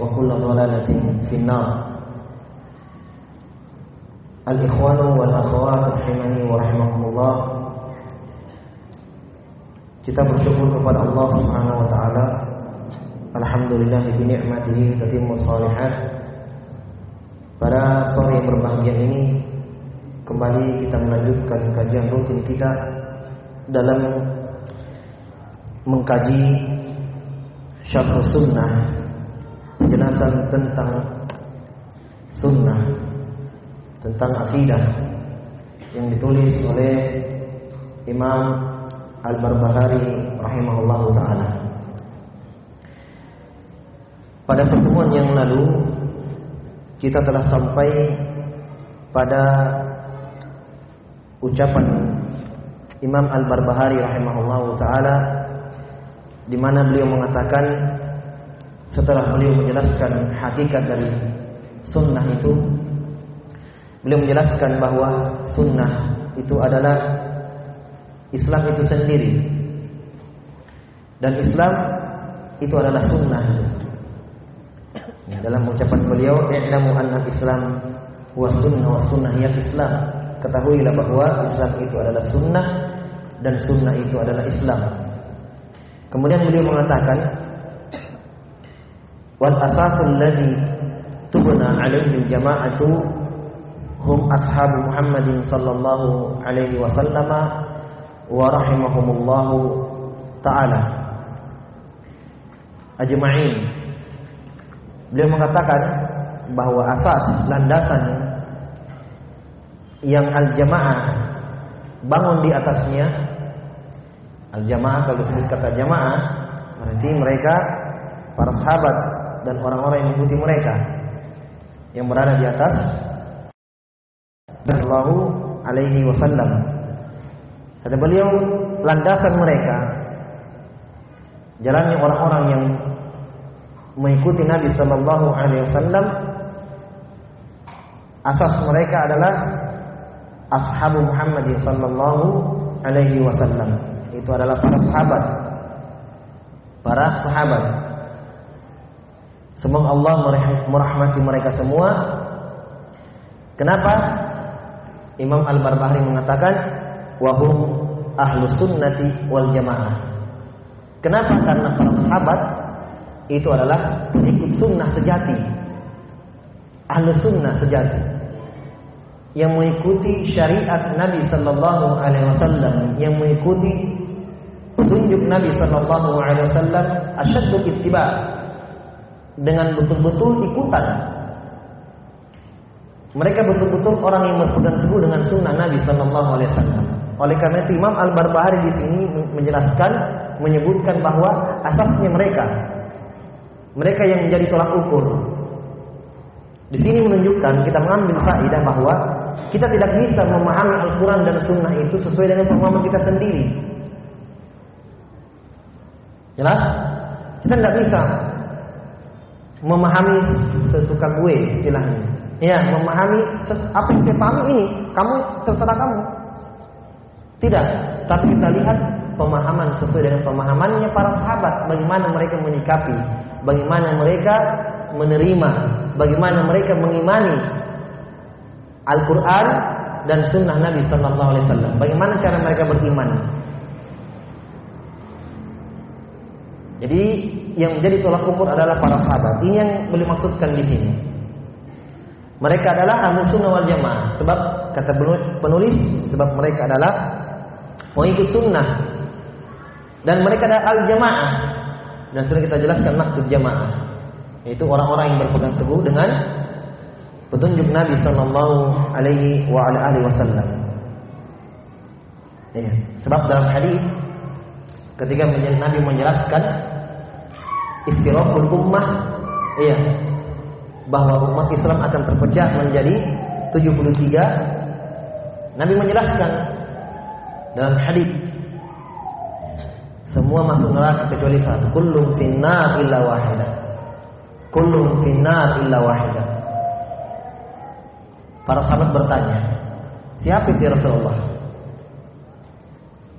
وكل ضلالة في النار الإخوان والأخوات rahimani wa rahimakumullah Kita bersyukur kepada Allah Subhanahu wa taala Alhamdulillah bi ni'matihi tatimmu shalihat Pada sore yang berbahagia ini kembali kita melanjutkan kajian rutin kita dalam mengkaji syarh sunnah penjelasan tentang sunnah tentang akidah yang ditulis oleh Imam Al-Barbahari rahimahullahu taala. Pada pertemuan yang lalu kita telah sampai pada ucapan Imam Al-Barbahari rahimahullahu taala di mana beliau mengatakan setelah beliau menjelaskan hakikat dari sunnah itu beliau menjelaskan bahwa sunnah itu adalah Islam itu sendiri. Dan Islam itu adalah sunnah. Ya, dalam ucapan beliau i'lamu anna Islam wa sunnah wa sunnah ya Islam. Ketahuilah bahwa Islam itu adalah sunnah dan sunnah itu adalah Islam. Kemudian beliau mengatakan wal asasul ladzi tubna alaihi jama'atu hum ashabu Muhammadin sallallahu alaihi wasallam wa rahimahumullahu taala. Ajma'in. Beliau mengatakan bahwa asas landasan yang al-jamaah bangun di atasnya al-jamaah kalau disebut kata jamaah berarti mereka para sahabat dan orang-orang yang mengikuti mereka yang berada di atas Sallallahu alaihi wasallam. Kata beliau, landasan mereka jalannya orang-orang yang mengikuti Nabi sallallahu alaihi wasallam asas mereka adalah ashabu Muhammad sallallahu alaihi wasallam. Itu adalah para sahabat. Para sahabat. Semoga Allah merahmati mereka semua. Kenapa? Imam Al-Barbahari mengatakan wahum ahlu sunnati wal jamaah. Kenapa? Karena para sahabat itu adalah pengikut sunnah sejati. Ahlu sunnah sejati. Yang mengikuti syariat Nabi Sallallahu Alaihi Wasallam, yang mengikuti petunjuk Nabi Sallallahu Alaihi Wasallam, asyaddu ittiba dengan betul-betul ikutan mereka betul-betul orang yang berpegang teguh dengan sunnah Nabi Sallallahu Alaihi Wasallam. Oleh karena itu Imam Al Barbahari di sini menjelaskan, menyebutkan bahwa asasnya mereka, mereka yang menjadi tolak ukur. Di sini menunjukkan kita mengambil faedah bahwa kita tidak bisa memahami Al-Quran dan Sunnah itu sesuai dengan pemahaman kita sendiri. Jelas? Kita tidak bisa memahami sesuka gue istilahnya. Ya, memahami apa yang saya pahami ini, kamu terserah kamu. Tidak, tapi kita lihat pemahaman sesuai dengan pemahamannya para sahabat, bagaimana mereka menyikapi, bagaimana mereka menerima, bagaimana mereka mengimani Al-Qur'an dan sunnah Nabi Sallallahu Alaihi Wasallam. Bagaimana cara mereka beriman? Jadi yang menjadi tolak ukur adalah para sahabat. Ini yang boleh maksudkan di sini. Mereka adalah ahlu sunnah wal jamaah. Sebab kata penulis, sebab mereka adalah pengikut sunnah. Dan mereka adalah al jamaah. Dan sudah kita jelaskan maksud jamaah. Yaitu orang-orang yang berpegang teguh dengan petunjuk Nabi Sallallahu Alaihi Wasallam. Ya. Sebab dalam hadis ketika Nabi menjelaskan istirahul ummah, iya, bahwa umat Islam akan terpecah menjadi 73. Nabi menjelaskan dalam hadis semua masuk neraka kecuali satu. Kullum finnar illa wahidah. Kullum finnar illa wahidah. Para sahabat bertanya, siapa itu ya Rasulullah?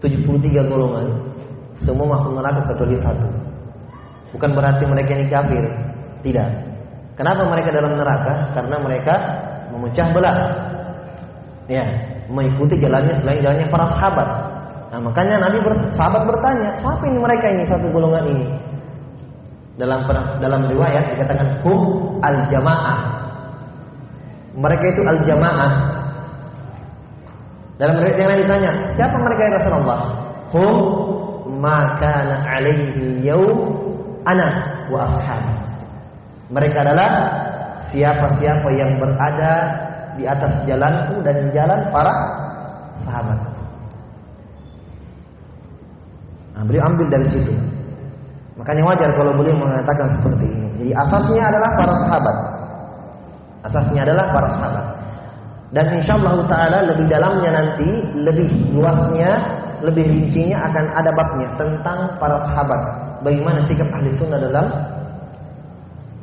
73 golongan, semua masuk neraka kecuali satu. Bukan berarti mereka ini kafir, tidak. Kenapa mereka dalam neraka? Karena mereka memecah belah. Ya, mengikuti jalannya selain jalannya para sahabat. Nah, makanya Nabi sahabat bertanya, siapa ini mereka ini satu golongan ini? Dalam dalam riwayat dikatakan hum al jamaah. Mereka itu al jamaah. Dalam riwayat yang lain ditanya, siapa mereka ya Rasulullah? Hum maka alaihi yaum ana wa ashabi. Mereka adalah siapa-siapa yang berada di atas jalanku dan jalan para sahabat. Nah, beliau ambil dari situ. Makanya wajar kalau beliau mengatakan seperti ini. Jadi asasnya adalah para sahabat. Asasnya adalah para sahabat. Dan insya Allah Taala lebih dalamnya nanti, lebih luasnya, lebih rincinya akan ada babnya tentang para sahabat. Bagaimana sikap ahli sunnah dalam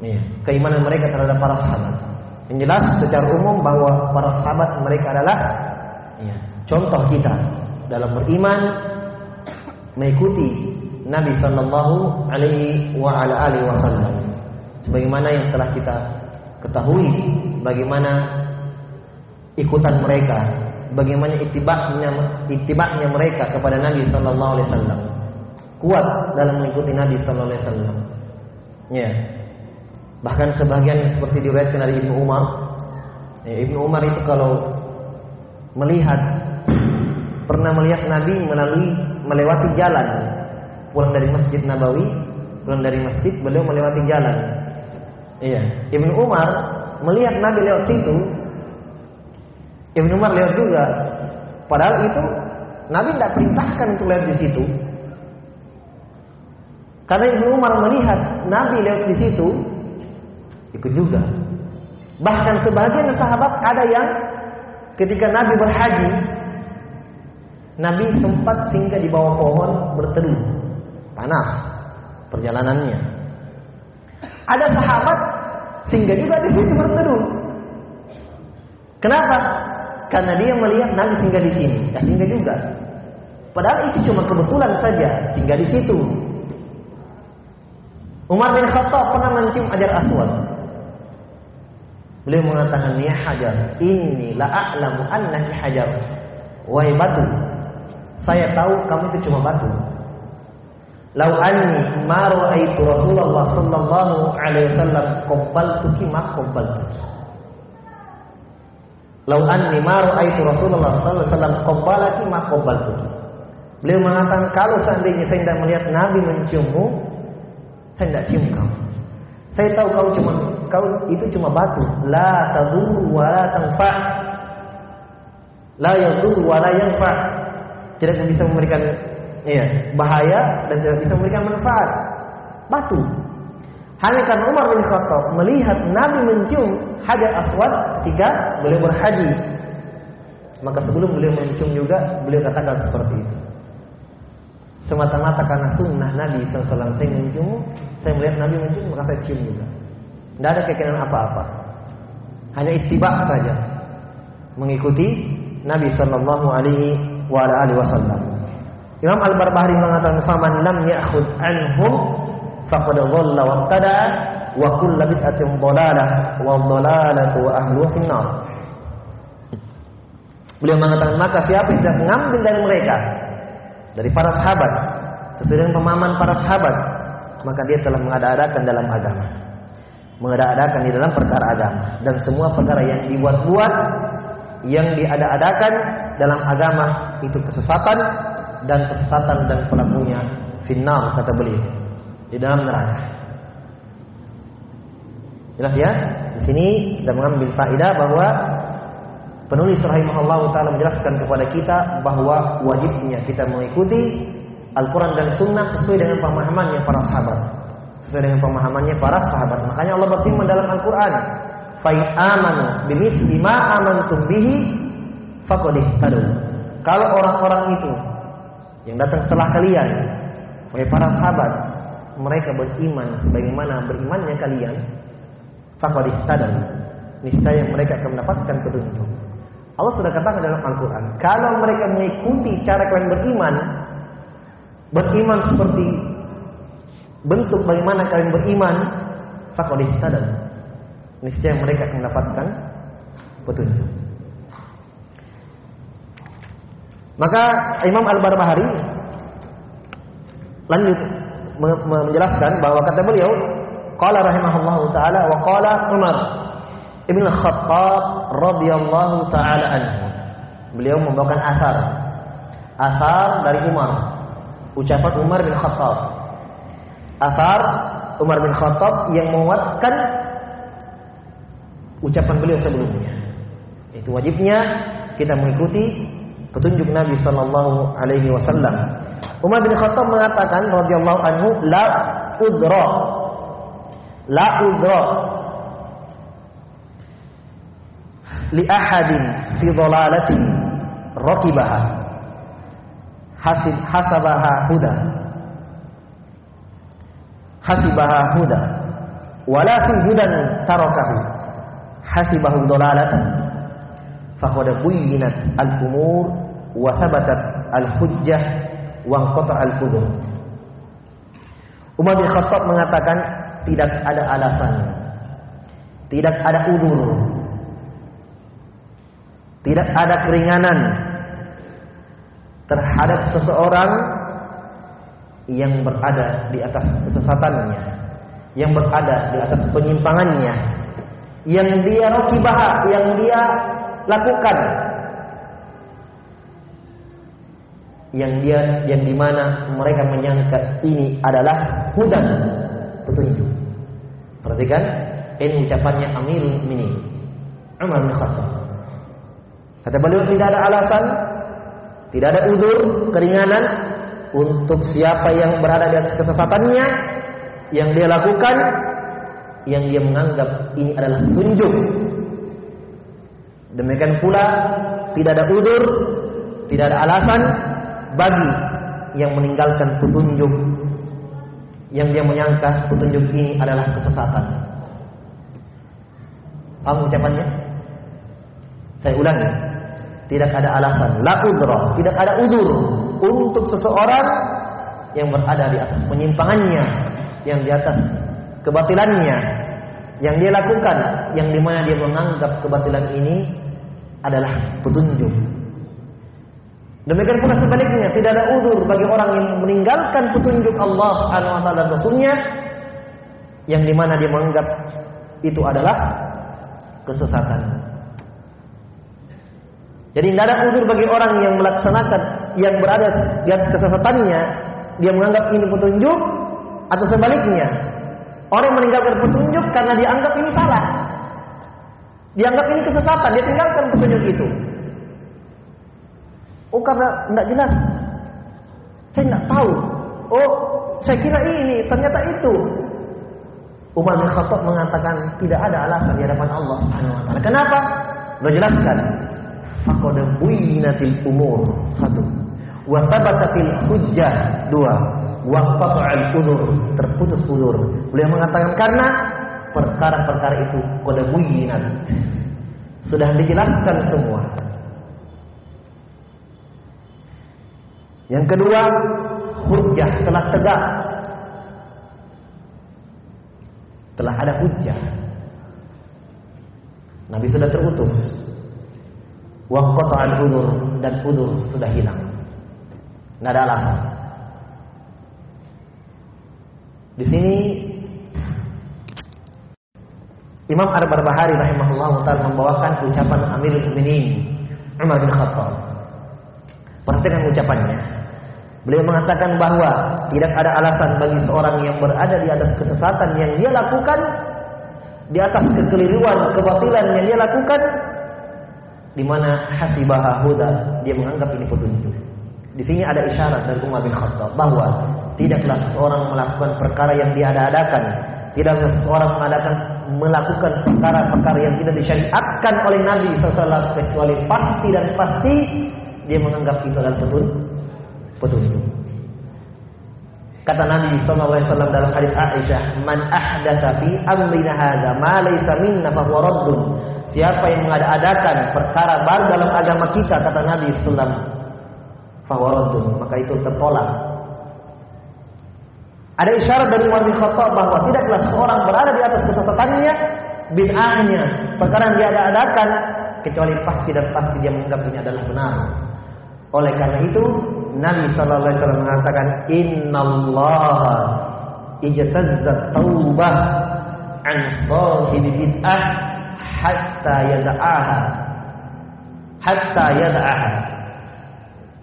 ya, keimanan mereka terhadap para sahabat. Yang jelas secara umum bahwa para sahabat mereka adalah ya, contoh kita dalam beriman, mengikuti Nabi Shallallahu Alaihi Wasallam. Sebagaimana yang telah kita ketahui, bagaimana ikutan mereka, bagaimana itibaknya itibaknya mereka kepada Nabi Shallallahu Alaihi Wasallam. Kuat dalam mengikuti Nabi Shallallahu Alaihi Wasallam. Ya, Bahkan sebagian seperti diriwayatkan dari Ibnu Umar. Ya, Ibnu Umar itu kalau melihat pernah melihat Nabi melalui melewati jalan pulang dari Masjid Nabawi, pulang dari masjid beliau melewati jalan. Iya, Ibnu Umar melihat Nabi lewat situ. Ibnu Umar lewat juga. Padahal itu Nabi tidak perintahkan untuk lewat di situ. Karena Ibnu Umar melihat Nabi lewat di situ, ikut juga. Bahkan sebagian sahabat ada yang ketika Nabi berhaji, Nabi sempat singgah di bawah pohon berteduh. Panas perjalanannya. Ada sahabat singgah juga di situ berteduh. Kenapa? Karena dia melihat Nabi singgah di sini, ya singgah juga. Padahal itu cuma kebetulan saja singgah di situ. Umar bin Khattab pernah mencium ajar aswad. Beliau mengatakan ya hajar, ini la a'lamu annaki hajar. Wahai batu, saya tahu kamu itu cuma batu. Lau anni ma ra'aitu Rasulullah sallallahu alaihi wasallam qabbaltuki ma qabbaltuki. Lau anni ma ra'aitu Rasulullah sallallahu alaihi wasallam qabbalaki ma qabbaltuki. Beliau mengatakan kalau seandainya saya tidak melihat Nabi menciummu, saya tidak cium kamu. Saya tahu kau cuma kau itu cuma batu. La tadur wa la tanfa. La yadur wa la yanfa. Tidak bisa memberikan iya, bahaya dan tidak bisa memberikan manfaat. Batu. Hanya karena Umar bin Khattab melihat Nabi mencium hajar aswad ketika beliau berhaji. Maka sebelum beliau mencium juga beliau katakan seperti itu. Semata-mata karena sunnah Nabi SAW saya mencium, saya melihat Nabi mencium maka saya cium juga. Tidak ada keinginan apa-apa. Hanya itibak saja. Mengikuti Nabi sallallahu alaihi wa alihi wasallam. Imam Al-Barbahari mengatakan faman lam ya'khud anhum faqad dhalla wa tada wa kullu bid'atin dhalalah wa dhalalatu wa ahluha finnar. Beliau mengatakan maka siapa yang tidak mengambil dari mereka dari para sahabat sesuai dengan pemahaman para sahabat maka dia telah mengada-adakan dalam agama. Mengada-adakan di dalam perkara agama dan semua perkara yang dibuat-buat yang diada-adakan dalam agama itu kesesatan dan kesesatan dan pelakunya final kata beliau di dalam neraka. Jelas ya? Di sini kita mengambil faedah bahwa penulis rahimahullah taala menjelaskan kepada kita bahwa wajibnya kita mengikuti Al-Quran dan Sunnah sesuai dengan pemahamannya para sahabat. Sesuai dengan pemahamannya para sahabat. Makanya Allah berfirman dalam Al-Quran, "Fa'in amanu bimithli ma amantum bihi faqad ihtadu." Kalau orang-orang itu yang datang setelah kalian, wahai para sahabat, mereka beriman sebagaimana berimannya kalian, faqad ihtadu. Niscaya mereka akan mendapatkan petunjuk. Allah sudah katakan dalam Al-Quran, kalau mereka mengikuti cara kalian beriman, beriman seperti bentuk bagaimana kalian beriman faqad ihtadaw niscaya mereka akan mendapatkan petunjuk. Maka Imam Al-Barbahari lanjut menjelaskan bahwa kata beliau qala rahimahullahu taala wa qala Umar Ibn Khattab radhiyallahu taala anhu. Beliau membawakan asar. Asar dari Umar ucapan Umar bin Khattab. Asar Umar bin Khattab yang menguatkan ucapan beliau sebelumnya. Itu wajibnya kita mengikuti petunjuk Nabi sallallahu alaihi wasallam. Umar bin Khattab mengatakan radhiyallahu anhu la udra la udra li ahadin fi dhalalatin raqibaha hasib hasabaha huda. Hasibaha huda. Wala fi hudan tarakahu. Hasibahu dalalatan faqad buyyinat al-umur wa thabatat al-hujjah wa qata al-qudur Umar bin Khattab mengatakan tidak ada alasan. Tidak ada udur. Tidak ada keringanan terhadap seseorang yang berada di atas kesesatannya, yang berada di atas penyimpangannya, yang dia rokibah, yang dia lakukan, yang dia yang di mana mereka menyangka ini adalah hudan petunjuk. Perhatikan ini ucapannya Amirul Mukminin Umar bin. Kata beliau tidak ada alasan tidak ada udur, keringanan untuk siapa yang berada di atas kesesatannya yang dia lakukan yang dia menganggap ini adalah tunjuk. Demikian pula tidak ada udur, tidak ada alasan bagi yang meninggalkan petunjuk yang dia menyangka petunjuk ini adalah kesesatan. Paham ucapannya? Saya ulangi. Tidak ada alasan, la udra, tidak ada udur untuk seseorang yang berada di atas penyimpangannya, yang di atas kebatilannya, yang dia lakukan, yang di mana dia menganggap kebatilan ini adalah petunjuk. Demikian pula sebaliknya, tidak ada udur bagi orang yang meninggalkan petunjuk Allah Subhanahu wa dan Rasulnya yang di mana dia menganggap itu adalah kesesatan. Jadi tidak ada udur bagi orang yang melaksanakan yang berada di atas kesesatannya, dia menganggap ini petunjuk atau sebaliknya. Orang meninggalkan petunjuk karena dianggap ini salah. Dianggap ini kesesatan, dia tinggalkan petunjuk itu. Oh karena tidak jelas. Saya tidak tahu. Oh, saya kira ini, ternyata itu. Umar bin Khattab mengatakan tidak ada alasan di hadapan Allah Subhanahu wa taala. Kenapa? Lo jelaskan faqad buinatil umur satu. Wa thabatatil hujjah. Dua. Wa qata'al udur terputus udur beliau mengatakan karena perkara-perkara itu qad sudah dijelaskan semua. Yang kedua hujjah telah tegak. Telah ada hujjah. Nabi sudah terutus al udur dan udur sudah hilang. Nggak ada alasan. Di sini Imam Ar-Barbahari rahimahullah taala membawakan ucapan Amirul Mukminin Umar bin Khattab. Perhatikan ucapannya. Beliau mengatakan bahwa tidak ada alasan bagi seorang yang berada di atas kesesatan yang dia lakukan, di atas kekeliruan, kebatilan yang dia lakukan, di mana hasibaha huda, dia menganggap ini petunjuk. Di sini ada isyarat dari Umar bin Khattab bahwa tidaklah seorang melakukan perkara yang diada-adakan, tidaklah seorang mengadakan melakukan perkara-perkara yang tidak disyariatkan oleh Nabi SAW kecuali pasti dan pasti dia menganggap itu adalah petunjuk. petunjuk. Kata Nabi SAW dalam hadis Aisyah, "Man ahdatsa fi amrina hadza ma laysa minna fa huwa raddun." Siapa yang mengadakan perkara baru dalam agama kita kata Nabi SAW, fa huwa raddun, maka itu tertolak. Ada isyarat dari Umar bin Khattab bahwa tidaklah seorang berada di atas kesesatannya, bid'ahnya, perkara yang dia adakan kecuali pasti dan pasti dia menganggap ini adalah benar. Oleh karena itu, Nabi sallallahu alaihi wasallam mengatakan, "Innallaha ijtazzat taubah an sahibi bid'ah hatta yad'aha." Hatta yad'aha.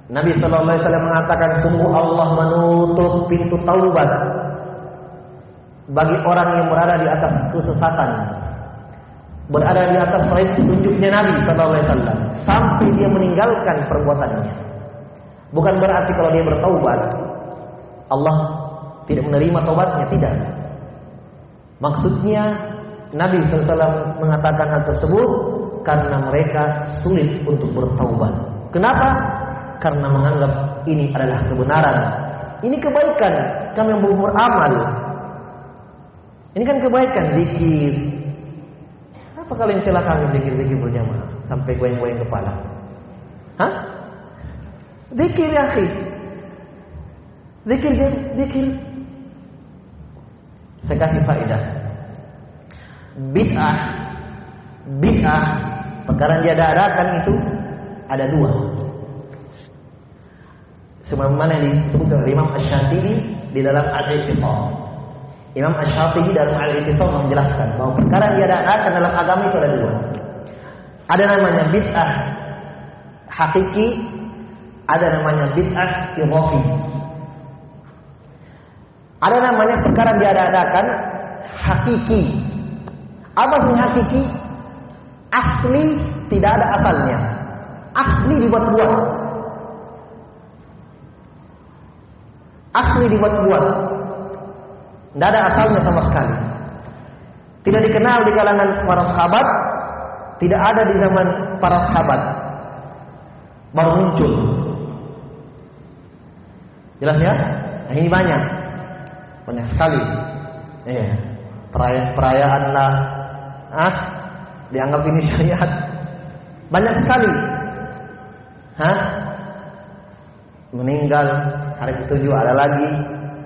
Nabi Shallallahu Alaihi Wasallam mengatakan sungguh Allah menutup pintu taubat bagi orang yang berada di atas kesesatan, berada di atas petunjuknya Nabi Shallallahu Alaihi Wasallam sampai dia meninggalkan perbuatannya. Bukan berarti kalau dia bertaubat Allah tidak menerima taubatnya, tidak. Maksudnya Nabi SAW mengatakan hal tersebut karena mereka sulit untuk bertaubat. Kenapa? karena menganggap ini adalah kebenaran. Ini kebaikan kami yang berumur amal. Ini kan kebaikan zikir. Apa kalian celah kami zikir-zikir berjamaah sampai goyang-goyang kepala? Hah? Zikir ya akhi. Zikir zikir. Saya kasih faedah. Bid'ah bid'ah perkara yang diadakan itu ada dua sebagaimana yang disebutkan oleh Imam Asy-Syafi'i di dalam Al-I'tisam. Imam Asy-Syafi'i dalam Al-I'tisam menjelaskan bahwa perkara yang diadakan dalam agama itu ada dua. Ada namanya bid'ah hakiki, ada namanya bid'ah idhafi. Ada namanya perkara yang diadakan hakiki. Apa sih hakiki? Asli tidak ada asalnya. Asli dibuat-buat. asli dibuat-buat. Tidak ada asalnya sama sekali. Tidak dikenal di kalangan para sahabat, tidak ada di zaman para sahabat. Baru muncul. Jelas ya? Nah ini banyak. Banyak sekali. Iya. Perayaan-perayaan lah. Ah, dianggap ini syariat. Banyak sekali. Hah? Meninggal hari ketujuh ada lagi,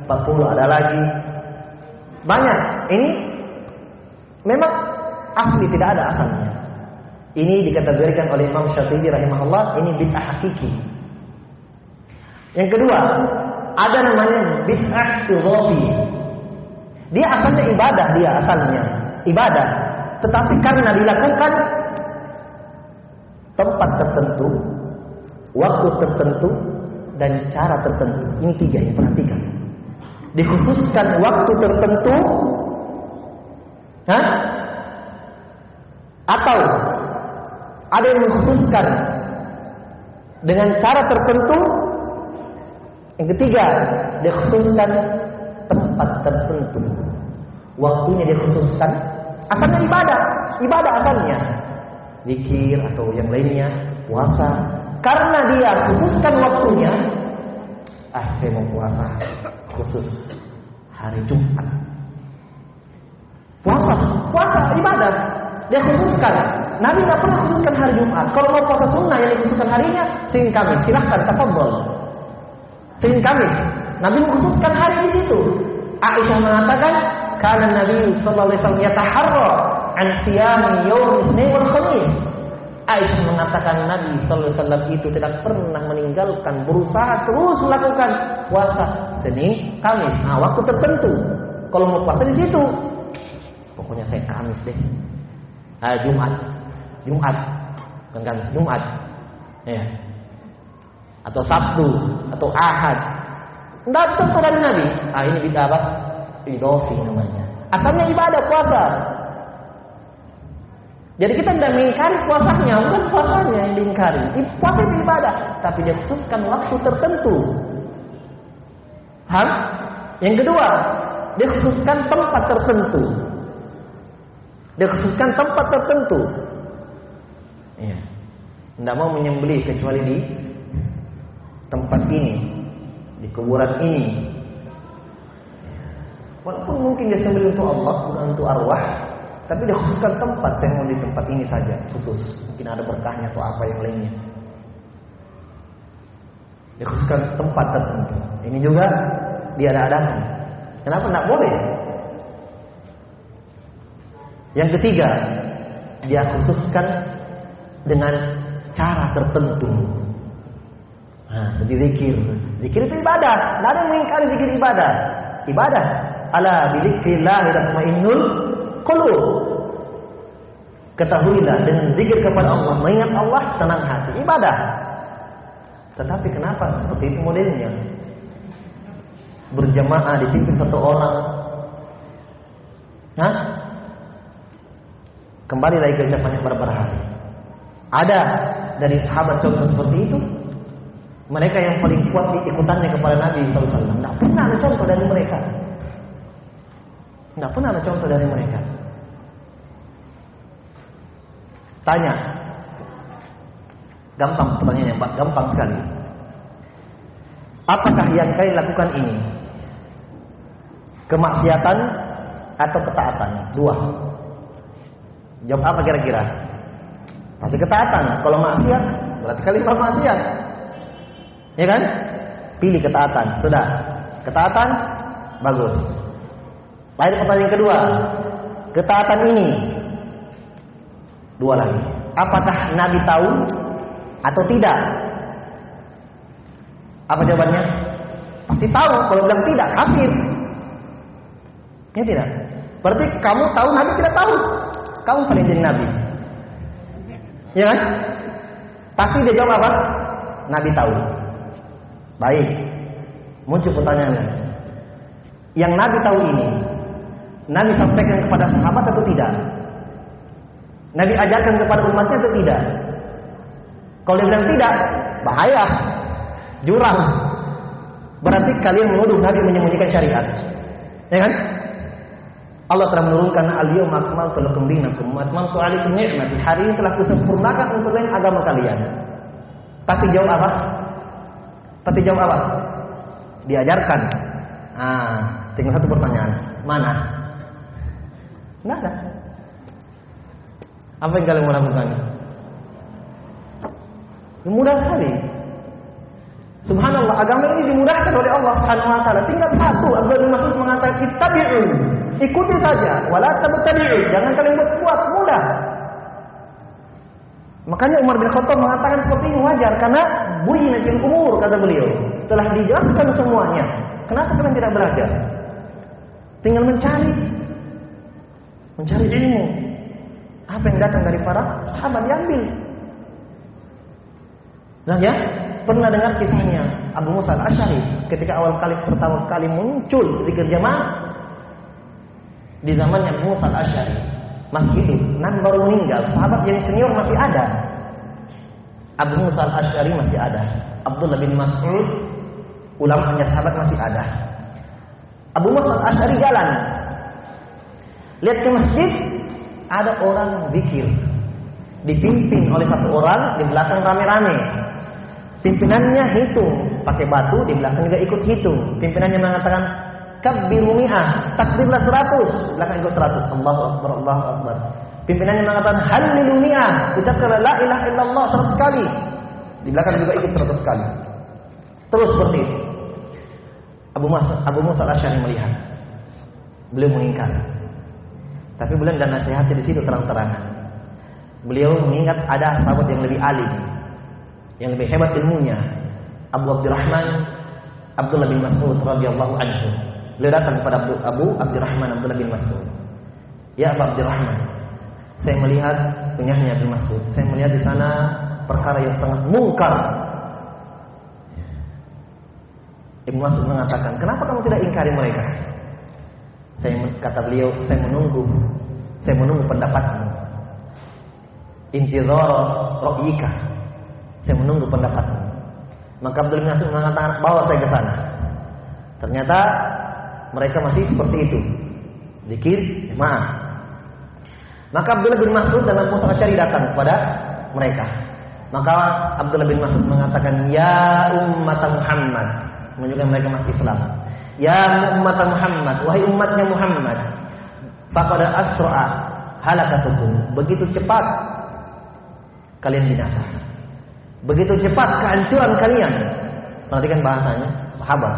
40 ada lagi. Banyak. Ini memang asli tidak ada asalnya. Ini dikategorikan oleh Imam Syafi'i rahimahullah ini bid'ah hakiki. Yang kedua, ada namanya bid'ah idhafi. Dia asalnya ibadah dia asalnya, ibadah. Tetapi karena dilakukan tempat tertentu, waktu tertentu, dan cara tertentu. Ini tiga yang perhatikan. Dikhususkan waktu tertentu, Hah? atau ada yang mengkhususkan dengan cara tertentu. Yang ketiga, dikhususkan tempat tertentu. Waktunya dikhususkan. Asalnya ibadah, ibadah asalnya. Zikir atau yang lainnya, puasa, karena dia khususkan waktunya, ah saya mau puasa khusus hari Jumat. Puasa, puasa ibadah. Dia khususkan. Nabi nggak pernah khususkan hari Jumat. Kalau mau puasa sunnah yang dikhususkan harinya, Senin kami silahkan tafadhol. Senin kami. Nabi mengkhususkan hari di situ. Aisyah mengatakan, karena Nabi sallallahu alaihi wasallam yataharra an siyam yaum wal Khamis. Aisyah mengatakan Nabi Sallallahu Alaihi Wasallam itu tidak pernah meninggalkan berusaha terus melakukan puasa Senin, Kamis. Nah, waktu tertentu. Kalau mau puasa di situ. Pokoknya saya Kamis deh. Ah, Jumat. Jumat. Bukan Kamis, Jumat. Ya. Atau Sabtu, atau Ahad. Tidak contoh dari Nabi. Ah, ini bid'ah apa? Idofi namanya. Asalnya ibadah puasa. Jadi kita tidak mengingkari puasanya, bukan puasanya yang diingkari. Puasa itu ibadah, tapi dia khususkan waktu tertentu. Hah? Yang kedua, dia khususkan tempat tertentu. Dia khususkan tempat tertentu. Iya. Tidak mau menyembelih kecuali di tempat ini, di kuburan ini. Walaupun mungkin dia sembelih untuk Allah, bukan untuk arwah, tapi dia khususkan tempat, saya mau di tempat ini saja, khusus. Mungkin ada berkahnya atau apa yang lainnya. Dia khususkan tempat tertentu. Ini juga dia ada adakan. Kenapa tidak boleh? Yang ketiga, dia khususkan dengan cara tertentu. Nah, jadi zikir. Zikir itu ibadah. Tidak yang mengingkari zikir ibadah. Ibadah. Ala bidzikrillah tatmainnul qulub. Ketahuilah dengan zikir kepada Allah, mengingat Allah tenang hati. Ibadah. Tetapi kenapa seperti itu modelnya? Berjamaah dipimpin satu orang. Hah? Kembali lagi ke banyak beberapa hari. Ada dari sahabat contoh seperti itu. Mereka yang paling kuat ikutannya kepada Nabi SAW. Tidak pernah ada contoh dari mereka. Tidak pernah ada contoh dari mereka. Tanya. Gampang pertanyaannya, Pak. Gampang sekali. Apakah yang kalian lakukan ini? Kemaksiatan atau ketaatan? Dua. Jawab apa kira-kira? Pasti ketaatan. Kalau maksiat, berarti kalian maksiat. Ya kan? Pilih ketaatan. Sudah. Ketaatan bagus. Lain pertanyaan kedua. Ketaatan ini dua lagi. Apakah Nabi tahu atau tidak? Apa jawabannya? Pasti tahu. Kalau bilang tidak, kafir. Ya tidak. Berarti kamu tahu Nabi tidak tahu. Kamu paling jadi Nabi. Ya kan? Pasti dia jawab apa? Nabi tahu. Baik. Muncul pertanyaannya. Yang Nabi tahu ini, Nabi sampaikan kepada sahabat atau tidak? Nabi ajarkan kepada umatnya atau tidak? Kalau dia bilang tidak, bahaya. Jurang. Berarti kalian menuduh Nabi menyembunyikan syariat. Ya kan? Allah telah menurunkan al-yawma akmaltu lakum dinakum wa atmamtu 'alaikum ni'mati. Hari ini telah kusempurnakan untuk kalian agama kalian. Tapi jawab apa? Tapi jawab apa? Diajarkan. Ah, tinggal satu pertanyaan. Mana? Tidak ada. Apa yang kalian mau lakukan? Mudah sekali. Subhanallah, agama ini dimudahkan oleh Allah Subhanahu wa taala. Tinggal satu, Abdul Mas'ud mengatakan ittabi'u. Ikuti saja, wala tabtadi'u. Jangan kalian buat kuat, mudah. Makanya Umar bin Khattab mengatakan seperti ini wajar karena buyina fil umur kata beliau. Telah dijelaskan semuanya. Kenapa kalian tidak belajar? Tinggal mencari. Mencari ilmu. Apa yang datang dari para sahabat diambil. Nah ya, pernah dengar kisahnya Abu Musa al-Ashari ketika awal kali pertama kali muncul di jamaah di zamannya Abu Musa al-Ashari masih hidup, Nabi baru meninggal, sahabat yang senior masih ada. Abu Musa al-Ashari masih ada, Abdullah bin Mas'ud ulamanya sahabat masih ada. Abu Musa al-Ashari jalan, lihat ke masjid ada orang zikir dipimpin oleh satu orang di belakang rame-rame Pimpinannya hitung, pakai batu, di belakang juga ikut hitung. Pimpinannya mengatakan kabbiru mi'ah, takbirlah 100, belakang ikut 100. Allahu akbar, Allahu akbar. Pimpinannya mengatakan halilu mi'ah, ucapkan la ilaha illallah 100 kali. Di belakang juga ikut 100 kali. Terus seperti itu. Abu Musa, Abu Musa al-Asy'ari melihat. Beliau mengingkar. Tapi beliau dan nasihatnya di situ terang-terangan. Beliau mengingat ada sahabat yang lebih alim, yang lebih hebat ilmunya Abu Abdurrahman Abdullah bin Mas'ud radhiyallahu anhu Beliau datang kepada Abu, Abu Abdurrahman Abdullah bin Mas'ud. Ya Abu Abdurrahman, saya melihat punyanya bin Mas'ud. Saya melihat di sana perkara yang sangat mungkar. Ibnu Mas'ud mengatakan, kenapa kamu tidak ingkari mereka? Saya kata beliau, saya menunggu, saya menunggu pendapatmu. Intizar ra'yika. Saya menunggu pendapatmu. Maka Abdul Mas'ud mengatakan, bawa saya ke sana. Ternyata mereka masih seperti itu. Zikir, maaf. Maka Abdullah bin Mas'ud dan Abu Musa Asy'ari datang kepada mereka. Maka Abdullah bin Mas'ud mengatakan, "Ya umat Muhammad." Menunjukkan mereka masih Islam. Ya umat Muhammad, wahai umatnya Muhammad. Faqad asra'a halakatukum. Begitu cepat kalian binasa. Begitu cepat kehancuran kalian. Perhatikan bahasanya, sahabat.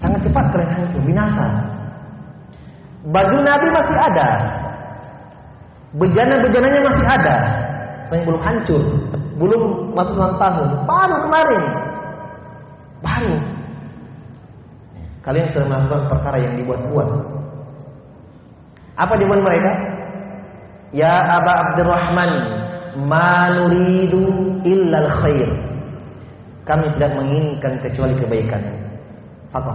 Sangat cepat kalian hancur, binasa. Baju Nabi masih ada. Bejana-bejananya masih ada. Yang belum hancur. Belum masuk tahun. Baru kemarin. Baru. Kalian sudah melakukan perkara yang dibuat-buat. Apa dibuat mereka? Ya Aba Abdurrahman, ma nuridu illa khair. Kami tidak menginginkan kecuali kebaikan. Apa?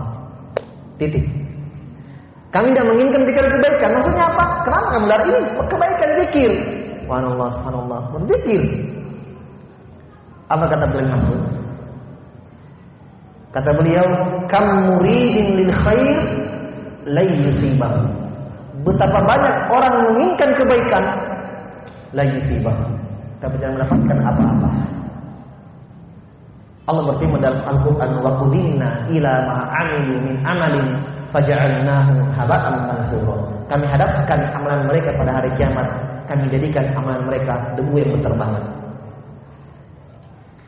Titik. Kami tidak menginginkan kecuali kebaikan. Maksudnya apa? Kenapa kamu lari ini? Kebaikan zikir. Subhanallah, subhanallah. Berzikir. Apa kata beliau? Kata beliau, "Kam muridin lil khair la yusibah." Betapa banyak orang menginginkan kebaikan la yusibah, tapi tidak mendapatkan apa-apa. Allah berfirman dalam Al-Qur'an, "Wa qudina ila ma 'amilu min amalin faja'alnahu haba'an mansura." Kami hadapkan amalan mereka pada hari kiamat, kami jadikan amalan mereka debu yang berterbangan.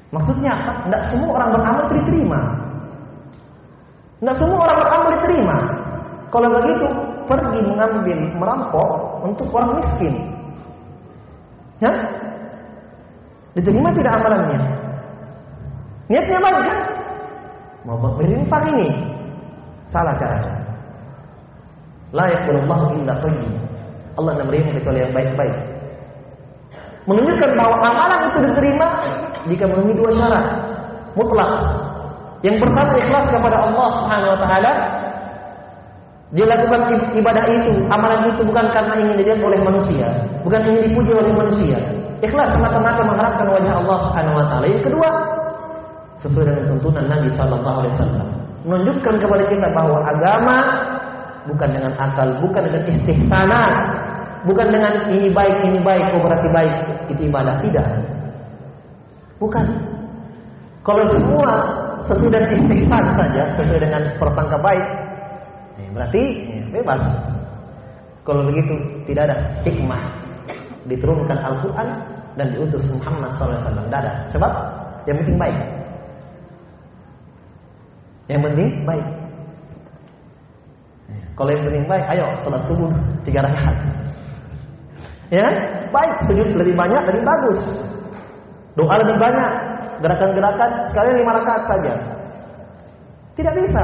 Maksudnya apa? Tidak semua orang beramal diterima. Tidak semua orang beramal diterima. Kalau begitu, pergi mengambil merampok untuk orang miskin. Ya? Diterima tidak amalannya? Niatnya baik kan? Mau berinfak ini. Salah caranya. La yaqulullahu illa tayyib. Allah menerima kecuali yang baik-baik. Menunjukkan bahwa amalan itu diterima jika memenuhi dua syarat mutlak. Yang pertama ikhlas kepada Allah Subhanahu wa taala. Dia lakukan ibadah itu, amalan itu bukan karena ingin dilihat oleh manusia, bukan ingin dipuji oleh manusia. Ikhlas semata-mata mengharapkan wajah Allah Subhanahu wa taala. Yang kedua, sesuai dengan tuntunan Nabi sallallahu alaihi wasallam. Menunjukkan kepada kita bahwa agama bukan dengan akal, bukan dengan istihsanat, bukan dengan ini baik, ini baik, oh berarti baik, itu ibadah tidak. Bukan. Kalau semua sesuai dengan istihsan saja, sesuai dengan persangka baik, berarti ya, bebas. Kalau begitu tidak ada hikmah diturunkan Al-Quran dan diutus Muhammad SAW. Tidak ada. Sebab yang penting baik. Yang penting baik. Kalau yang penting baik, ayo sholat subuh tiga rakaat. Ya, baik sujud lebih banyak lebih bagus. Doa lebih banyak, gerakan-gerakan sekalian lima rakaat saja. Tidak bisa.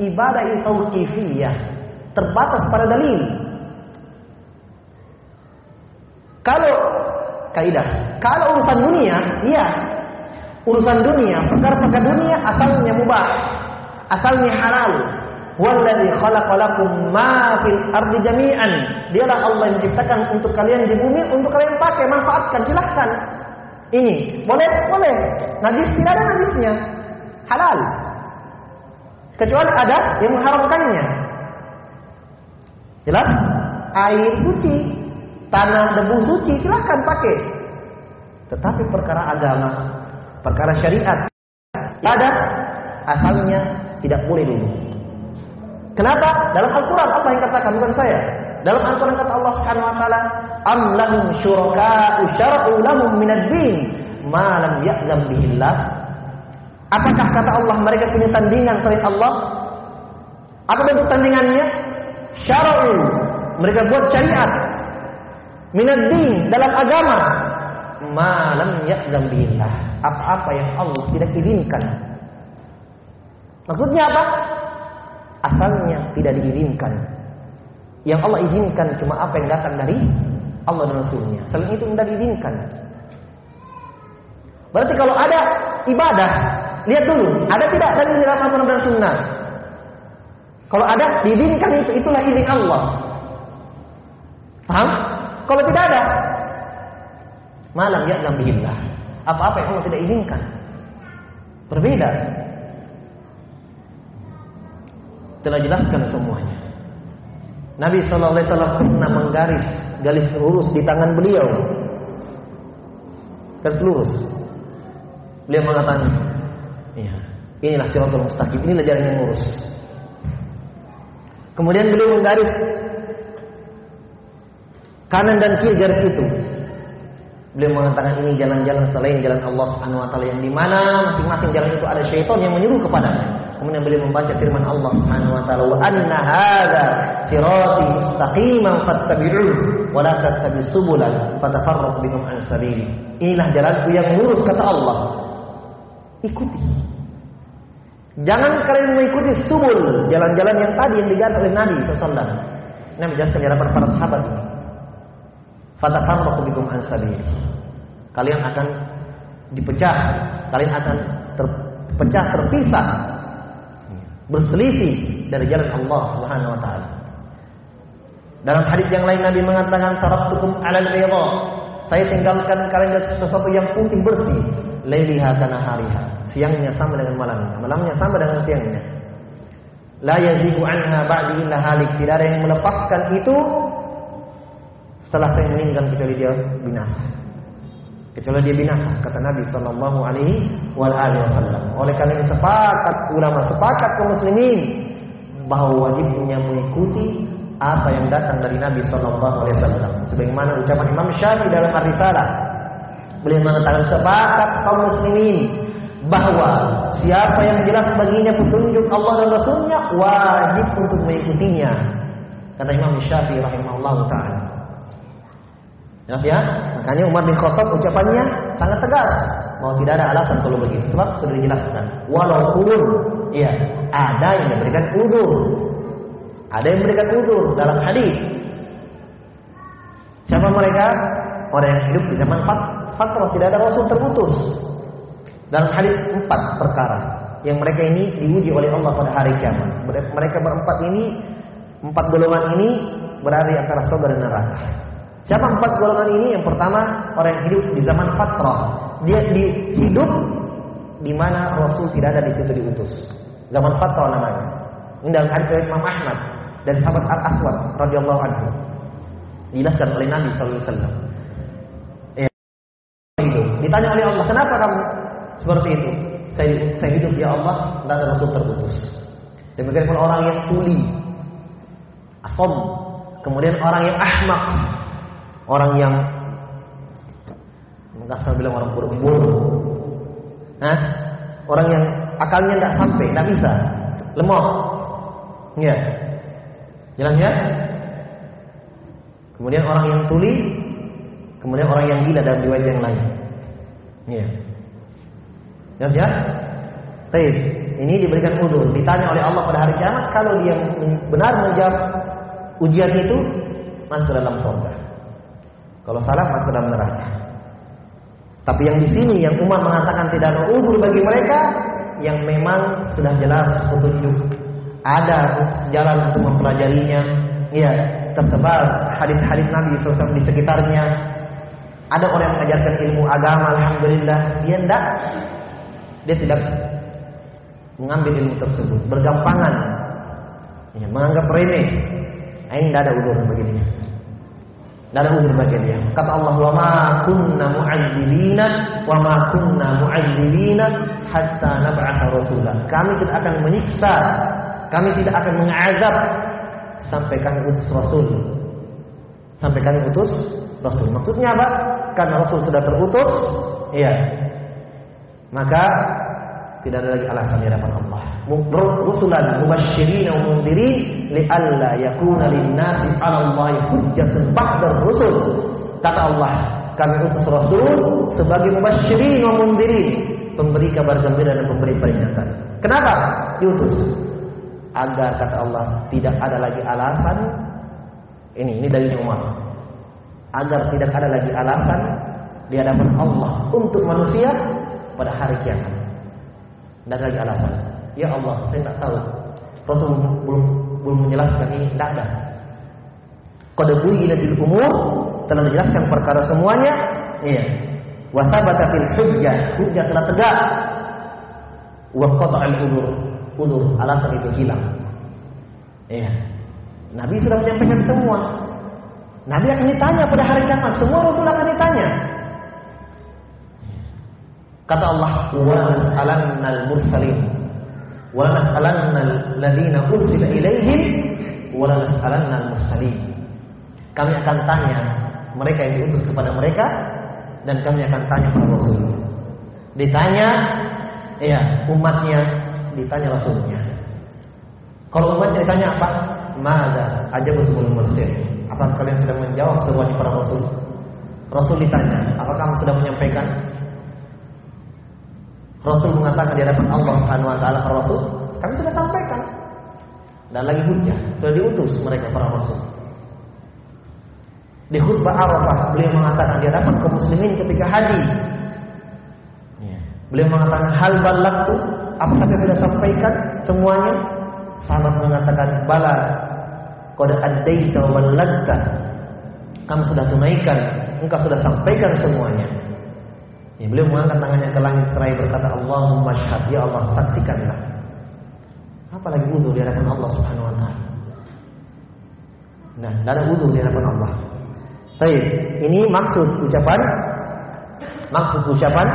Ibadah itu tauqifiyah, terbatas pada dalil. Kalau kaidah, kalau urusan dunia, iya. Urusan dunia, perkara-perkara dunia asalnya mubah, asalnya halal. Walladzi khalaqalakum ma fil ardi jami'an. Dialah Allah yang menciptakan untuk kalian di bumi untuk kalian pakai, manfaatkan, silahkan. Ini boleh, boleh. Najis tidak ada najisnya. Halal. Kecuali ada yang mengharamkannya. Jelas? Air suci, tanah debu suci silahkan pakai. Tetapi perkara agama, perkara syariat, ada asalnya tidak boleh dulu. Kenapa? Dalam Al-Quran apa yang katakan bukan saya. Dalam Al-Quran kata Allah Subhanahu Wa Taala, "Am lahum syuraka'u syar'u lahum min ad-din ma lam ya'lam bihillah." Apakah kata Allah mereka punya tandingan selain Allah? Apa bentuk tandingannya? Syar'u. Mereka buat syariat minad din dalam agama ma lam ya'lam bihillah. Apa-apa yang Allah tidak izinkan. Maksudnya apa? asalnya tidak diizinkan. Yang Allah izinkan cuma apa yang datang dari Allah dan Rasulnya. Selain itu tidak diizinkan. Berarti kalau ada ibadah, lihat dulu, ada tidak dari dalam Al-Quran Sunnah? Kalau ada, diizinkan itu, itulah izin Allah. Paham? Kalau tidak ada, malam ya bihillah. Apa-apa yang Allah tidak izinkan. Berbeda. Telah jelaskan semuanya. Nabi SAW pernah menggaris garis lurus di tangan beliau. Garis lurus. Beliau mengatakan, ya, inilah siratul mustaqim, inilah jalan yang lurus. Kemudian beliau menggaris kanan dan kiri garis itu. Beliau mengatakan ini jalan-jalan selain jalan Allah Subhanahu wa yang di mana masing-masing jalan itu ada syaitan yang menyuruh kepadanya. Kemudian beliau membaca firman Allah Subhanahu wa taala wa anna hadza sirati mustaqiman fattabi'u wa la tattabi'us subula fatafarraqu bikum an sabili. Inilah jalanku yang lurus kata Allah. Ikuti. Jangan kalian mengikuti subul, jalan-jalan yang tadi yang digaris oleh Nabi SAW. Nabi jelaskan di hadapan para sahabat ini. Fatafarraqu bikum an sabili. Kalian akan dipecah, kalian akan terpecah terpisah berselisih dari jalan Allah Subhanahu wa taala. Dalam hadis yang lain Nabi mengatakan taraktukum 'alal bayda. Saya tinggalkan kalian sesuatu yang putih bersih, lailiha kana hariha. Siangnya sama dengan malamnya, malamnya sama dengan siangnya. La yazigu anha ba'di illa halik. Tidak ada yang melepaskan itu setelah saya meninggal kecuali dia binasa. Kecuali dia binasa, kata Nabi Shallallahu Alaihi Wasallam. Oleh karena ini sepakat ulama, sepakat kaum muslimin bahwa wajibnya mengikuti apa yang datang dari Nabi Shallallahu Alaihi Wasallam. Sebagaimana ucapan Imam Syafi'i dalam Ar-Risalah, beliau mengatakan sepakat kaum muslimin bahwa siapa yang jelas baginya petunjuk Allah dan Rasulnya wajib untuk mengikutinya. Kata Imam Syafi'i rahimahullah taala. Jelas ya? Makanya Umar bin Khattab ucapannya sangat tegas bahwa tidak ada alasan kalau begitu. Sebab sudah dijelaskan. Walaupun ya ada yang memberikan uzur. Ada yang memberikan uzur dalam hadis. Siapa mereka? Orang yang hidup di zaman fat fatrah tidak ada rasul terputus. Dalam hadis empat perkara yang mereka ini diuji oleh Allah pada hari kiamat. Mereka berempat ini, empat golongan ini berada di antara surga dan neraka. Siapa empat golongan ini? Yang pertama orang yang hidup di zaman fatrah. Dia di, hidup di mana Rasul tidak ada di situ diutus. Zaman fatrah namanya. Ini dalam hadis dari Imam Ahmad dan sahabat Al Aswad radhiyallahu anhu. Dijelaskan oleh Nabi sallallahu alaihi wasallam. Hidup. Ditanya oleh Allah, kenapa kamu seperti itu? Saya, saya hidup ya Allah dan Rasul terputus. Demikian pula orang yang tuli, asom, kemudian orang yang ahmak, orang yang Kasar bilang orang bodoh. Hah? Orang yang akalnya tidak sampai, tidak bisa, lemah. Ya. Jelas ya? Kemudian orang yang tuli, kemudian orang yang gila dalam riwayat yang lain. Ya. Jelas ya? Ini diberikan udur. Ditanya oleh Allah pada hari kiamat, kalau dia benar menjawab ujian itu, masuk dalam surga. Kalau salah masuk dalam neraka. Tapi yang di sini yang Umar mengatakan tidak ada uzur bagi mereka yang memang sudah jelas petunjuk ada jalan untuk mempelajarinya. Ya, tersebar hadis-hadis Nabi SAW di sekitarnya. Ada orang yang mengajarkan ilmu agama, alhamdulillah. Dia tidak, dia tidak mengambil ilmu tersebut, bergampangan, ya, menganggap remeh. Ini tidak ada uzur bagi dia. Uzur bagi dia. Kata Allah, "Wa ma kunna mu'adzibina wa ma kunna mu'adzibina hatta nab'atha rasulah." Kami tidak akan menyiksa, kami tidak akan mengazab sampai kami utus rasul. Sampai kami utus rasul. Maksudnya apa? Karena rasul sudah terutus, iya. Maka tidak ada lagi alasan di hadapan Allah. Rusulan mubasysyirin wa mundirin li'alla yakuna lin-nasi 'ala Allahi hujjatun ba'da rusul. Kata Allah, kami utus Rasul sebagai mubasysyirin wa pemberi kabar gembira dan pemberi peringatan. Kenapa diutus? agar kata Allah tidak ada lagi alasan ini ini dari Umar agar tidak ada lagi alasan di hadapan Allah untuk manusia pada hari kiamat. Tidak ada lagi alasan. Ya Allah, saya tak tahu. Rasul belum belum menjelaskan ini, tidak ada. Qad buyyinatil umur telah menjelaskan perkara semuanya. Iya. Wa sabatatil hujjah, hujjah telah tegak. Wa qata'al udur, udur alasan itu hilang. Iya. Nabi sudah menyampaikan semua. Nabi akan ditanya pada hari kiamat. Semua Rasul akan ditanya. Kata Allah, "Wa nas'alannal mursalin wa nas'alannal ladzina ursila ilaihim wa nas'alannal mursalin." Kami akan tanya mereka yang diutus kepada mereka dan kami akan tanya para rasul. Ditanya ya umatnya, ditanya rasulnya. Kalau umatnya ditanya apa? Mada aja betul mursil. Apa kalian sudah menjawab semuanya para rasul? Rasul ditanya, apakah kamu sudah menyampaikan? Rasul mengatakan di hadapan Allah Subhanahu wa taala para rasul, kami sudah sampaikan. Dan lagi hujah, sudah diutus mereka para rasul. Di khutbah Arafah beliau mengatakan di hadapan kaum muslimin ketika haji. Ya. Beliau mengatakan hal balagtu, apakah saya sudah sampaikan semuanya? Sahabat mengatakan bala qad addaita wa. Kamu sudah tunaikan, engkau sudah sampaikan semuanya. Ya, beliau mengangkat tangannya ke langit seraya berkata, Allahumma syahad, ya Allah, saksikanlah. Apalagi wudhu di hadapan Allah Subhanahu wa taala. Nah, tidak ada wudhu di hadapan Allah. Baik, ini maksud ucapan maksud ucapan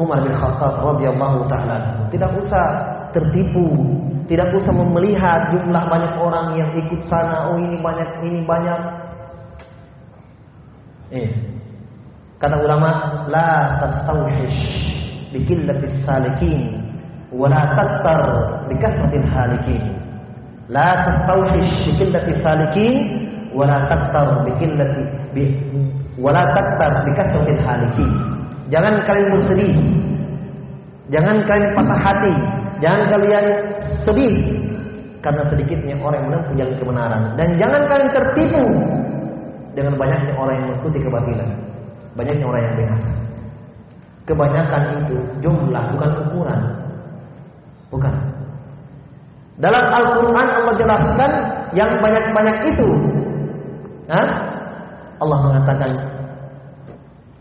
Umar bin Khattab radhiyallahu taala. Tidak usah tertipu, tidak usah melihat jumlah banyak orang yang ikut sana, oh ini banyak, ini banyak. Eh, kata ulama, la tastawhish bi qillatis salikin wa la taktar bi kasratil halikin. La tastawhish bi qillatis salikin wa la taktar bi qillati bi wa la taktar bi halikin. Jangan kalian bersedih. Jangan kalian patah hati. Jangan kalian sedih karena sedikitnya orang yang menempuh jalan kebenaran dan jangan kalian tertipu dengan banyaknya orang yang mengikuti kebatilan. Banyaknya orang yang binasa. Kebanyakan itu jumlah bukan ukuran. Bukan. Dalam Al-Quran Allah jelaskan yang banyak-banyak itu. Hah? Allah mengatakan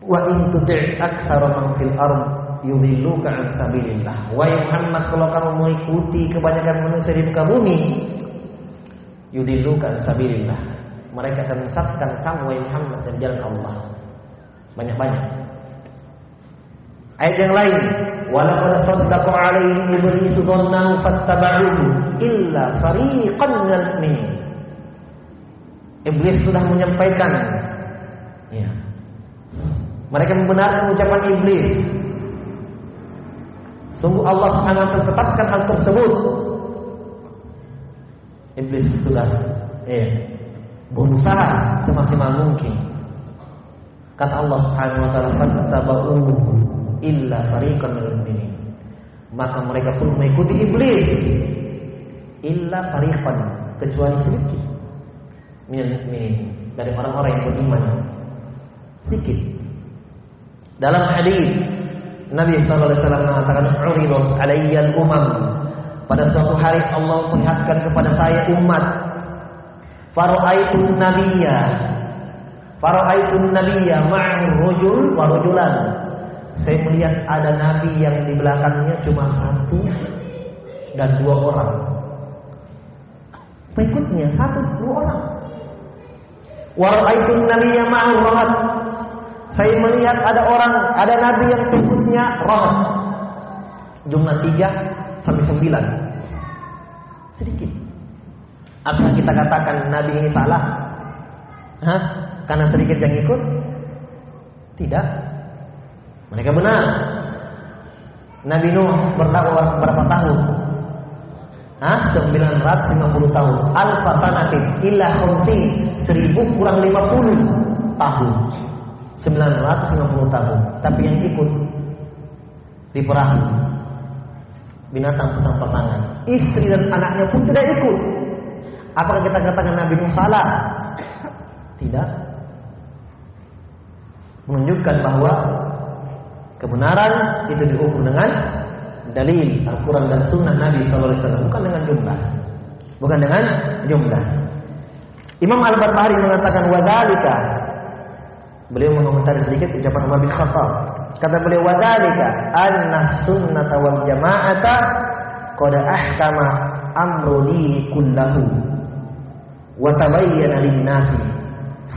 wa in tuti' aktsara man fil ard yudilluka an sabilillah. Wahai Muhammad kalau kamu mengikuti kebanyakan manusia di muka bumi yudilluka an sabilillah. Mereka akan menyesatkan kamu wahai Muhammad dari jalan Allah. Banyak-banyak. Ayat yang lain, walaqad saddaqa 'alaihim iblis dhannahu fattaba'uhu illa fariqan minal mu'minin. Iblis sudah menyampaikan ya. Mereka membenarkan ucapan iblis. Sungguh Allah sangat tetapkan hal tersebut. Iblis sudah eh, berusaha semaksimal mungkin. Kata Allah Subhanahu wa taala, "Fattaba'u illa fariqan minal mu'minin." Maka mereka pun mengikuti iblis. Illa fariqan, kecuali sedikit minal mu'minin dari orang-orang yang beriman. Sedikit. Dalam hadis Nabi sallallahu alaihi wasallam mengatakan, "Uridat alayyal umam." Pada suatu hari Allah memperlihatkan kepada saya umat. Fara'aitun nabiyya. Fara'aitun nabiyya ma'ahu rajul wa rajulan. Saya melihat ada nabi yang di belakangnya cuma satu dan dua orang. Pengikutnya satu dua orang. Wa ra'aitun nabiyya ma'ahu rahat. Saya melihat ada orang, ada nabi yang pengikutnya rahat. Jumlah tiga sampai sembilan. Sedikit. Apakah kita katakan nabi ini salah? Hah? Karena sedikit yang ikut? Tidak. Mereka benar. Nabi Nuh berdakwah berapa tahun? Hah? 950 tahun. Alfa sanatin illa khumsi. Seribu kurang 50 tahun. 950 tahun. Tapi yang ikut di perahu binatang petang pasangan. Istri dan anaknya pun tidak ikut. Apakah kita katakan Nabi Nuh salah? Tidak. Menunjukkan bahwa kebenaran itu diukur dengan dalil Al-Quran dan Sunnah Nabi SAW, bukan dengan jumlah, bukan dengan jumlah. Imam Al-Barbahari mengatakan wadalika. Beliau mengomentari sedikit ucapan Umar bin Khattab. Kata beliau wadalika anna sunnata wal jama'ata qad ahkama amru dini kullahu wa tabayyana lin-nasi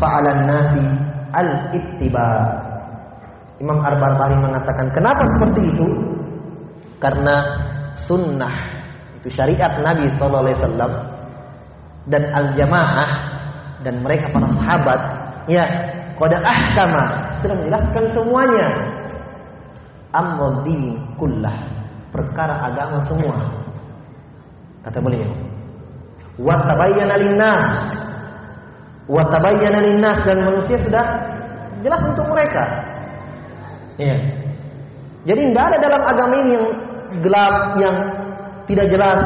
fa'ala nasi al-ittiba. Imam Al-Barbahari mengatakan kenapa seperti itu? Karena sunnah itu syariat Nabi sallallahu alaihi wasallam dan al-jamaah dan mereka para sahabat ya qad ahkama sudah menjelaskan semuanya amrudin kullah perkara agama semua kata beliau wa tabayyana linnas wa tabayyana linnas dan manusia sudah jelas untuk mereka ya jadi tidak ada dalam agama ini yang gelap yang tidak jelas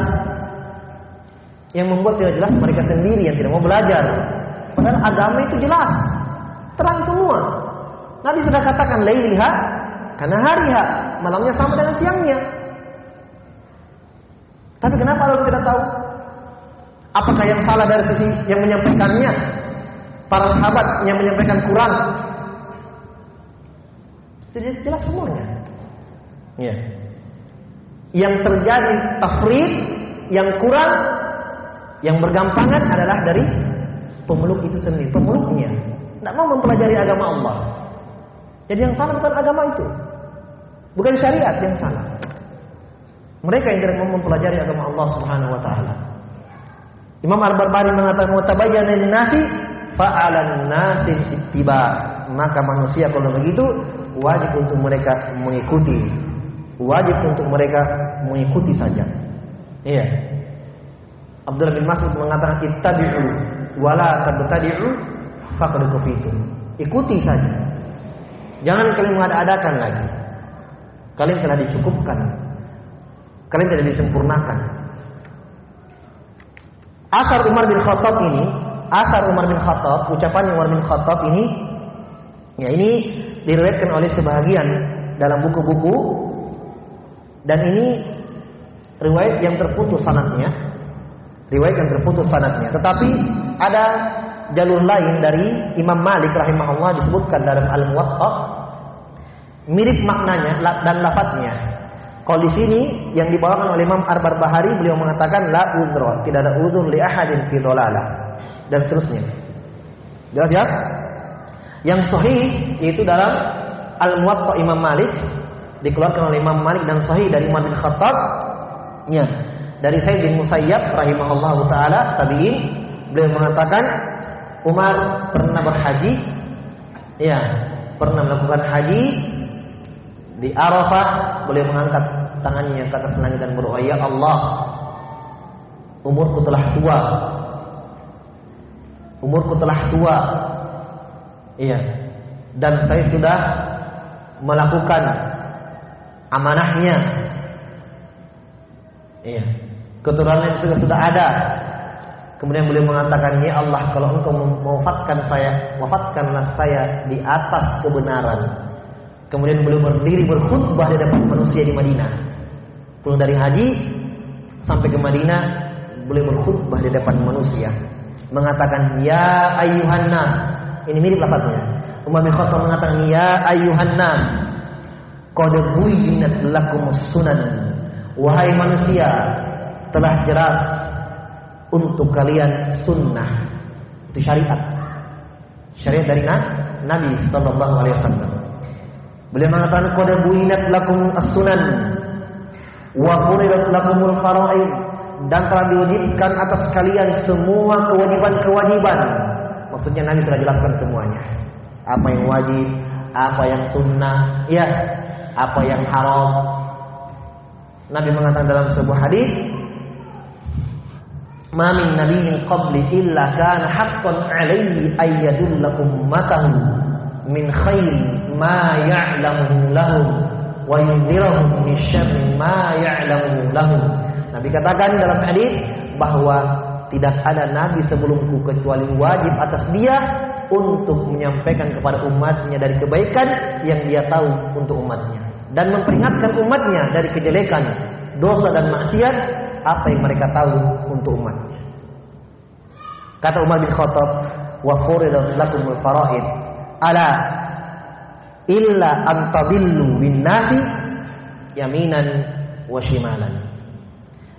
yang membuat tidak jelas mereka sendiri yang tidak mau belajar Padahal agama itu jelas. Terang semua. Nabi sudah katakan lailiha karena hariha, malamnya sama dengan siangnya. Tapi kenapa orang tidak tahu? Apakah yang salah dari sisi yang menyampaikannya? Para sahabat yang menyampaikan Quran. Jadi jelas semuanya. Ya. Yang terjadi tafrid, yang kurang, yang bergampangan adalah dari pemeluk itu sendiri, pemeluknya. Tidak mau mempelajari agama Allah. Jadi yang salah bukan agama itu. Bukan syariat yang salah. Mereka yang tidak mau mempelajari agama Allah Subhanahu wa taala. Imam Al-Barbari mengatakan wa tabayyana lin-nasi fa'alan nasi ittiba. Maka manusia kalau begitu wajib untuk mereka mengikuti. Wajib untuk mereka mengikuti saja. Iya. Abdullah bin Mas'ud mengatakan ittabi'u wala tabtadi'u faqad kufitum. Ikuti saja. Jangan kalian mengada-adakan lagi. Kalian telah dicukupkan. Kalian telah disempurnakan. Asar Umar bin Khattab ini, asar Umar bin Khattab, ucapan Umar bin Khattab ini, ya ini diriwayatkan oleh sebahagian dalam buku-buku dan ini riwayat yang terputus sanatnya, riwayat yang terputus sanatnya. Tetapi ada jalur lain dari Imam Malik rahimahullah disebutkan dalam Al-Muwatta mirip maknanya dan lafadznya. Kalau di sini yang dibawakan oleh Imam Ar-Barbahari beliau mengatakan la udhra, tidak ada udhur li ahadin fi dan seterusnya. Jelas ya? Yang sahih yaitu dalam Al-Muwatta Imam Malik dikeluarkan oleh Imam Malik dan sahih dari Umar bin Khattab ya dari Said bin Musayyab rahimahullahu taala tabi'in Beliau mengatakan Umar pernah berhaji, ya, pernah melakukan haji di Arafah. Beliau mengangkat tangannya ke atas langit dan berdoa, "Ya Allah, umurku telah tua. Umurku telah tua." Iya. Dan saya sudah melakukan amanahnya. Iya. Keturunannya sudah sudah ada Kemudian beliau mengatakan, Ya Allah, kalau engkau mewafatkan saya, wafatkanlah saya di atas kebenaran. Kemudian beliau berdiri berkhutbah di depan manusia di Madinah. Pulang dari haji sampai ke Madinah, beliau berkhutbah di depan manusia. Mengatakan, Ya ayuhan Ini mirip lafaznya. Umar bin Khattab mengatakan, Ya ayuhan nas. Qad buyyinat lakum sunan. Wahai manusia, telah jelas untuk kalian sunnah itu syariat syariat dari Nabi Sallallahu Alaihi Wasallam beliau mengatakan qad buinat lakum as-sunan wa furidat lakumul faraid dan telah diwajibkan atas kalian semua kewajiban-kewajiban. Maksudnya Nabi telah jelaskan semuanya. Apa yang wajib apa yang sunnah ya apa yang haram. Nabi mengatakan dalam sebuah hadis ma min nabiyyin qabli illa kana haqqan alaihi ay yadulla ummatahu min khairi ma ya'lamuhu lahum wa yunzirahum min syarri ma ya'lamu lahum. Nabi katakan dalam hadis bahwa tidak ada nabi sebelumku kecuali wajib atas dia untuk menyampaikan kepada umatnya dari kebaikan yang dia tahu untuk umatnya dan memperingatkan umatnya dari kejelekan, dosa dan maksiat apa yang mereka tahu untuk umatnya. Kata Umar bin Khattab, "Wa furidat lakumul faraid ala illa an tadillu bin yaminan wa shimalan."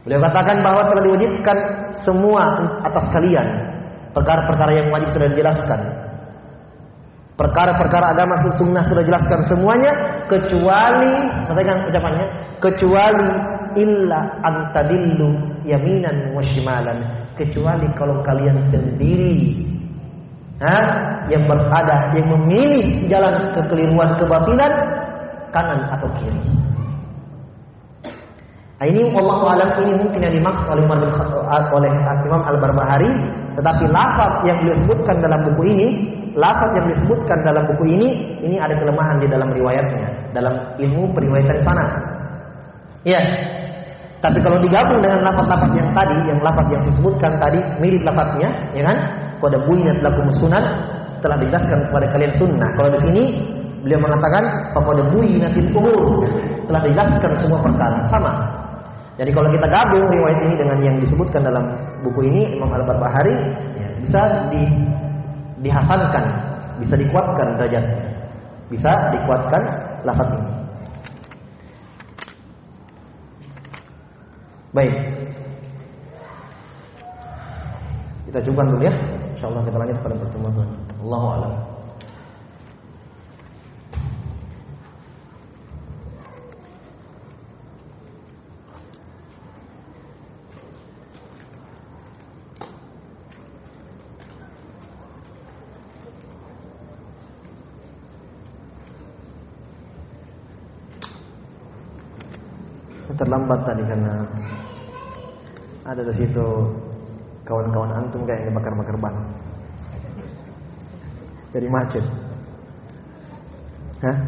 Beliau katakan bahwa telah diwajibkan semua atas kalian perkara-perkara yang wajib sudah dijelaskan. Perkara-perkara agama sunnah sudah dijelaskan semuanya kecuali perhatikan ucapannya kecuali illa antadillu yaminan wa shimalan kecuali kalau kalian sendiri ha, yang berada yang memilih jalan kekeliruan kebatilan kanan atau kiri. Nah, ini Allah alam ini mungkin yang dimaksud oleh Umar bin oleh Imam Al Barbahari, tetapi lafaz yang disebutkan dalam buku ini, lafaz yang disebutkan dalam buku ini, ini ada kelemahan di dalam riwayatnya, dalam ilmu periwayatan sana. Ya. Tapi kalau digabung dengan lafaz-lafaz yang tadi, yang lafaz yang disebutkan tadi mirip lafaznya, ya kan? Qad buinat lakum sunan telah dijelaskan kepada kalian sunnah. Kalau di sini beliau mengatakan qad buinatil umur telah dijelaskan semua perkara sama. Jadi kalau kita gabung riwayat ini dengan yang disebutkan dalam buku ini Imam Al-Barbahari ya, bisa di, dihasankan, bisa dikuatkan derajatnya. Bisa dikuatkan lafaz ini. Baik. Kita coba dulu ya. Insyaallah kita lanjut pada pertemuan. Allahu a'lam. Terlambat tadi karena ada di situ kawan-kawan antum kayak bakar-bakar ban. Jadi macet. Hah?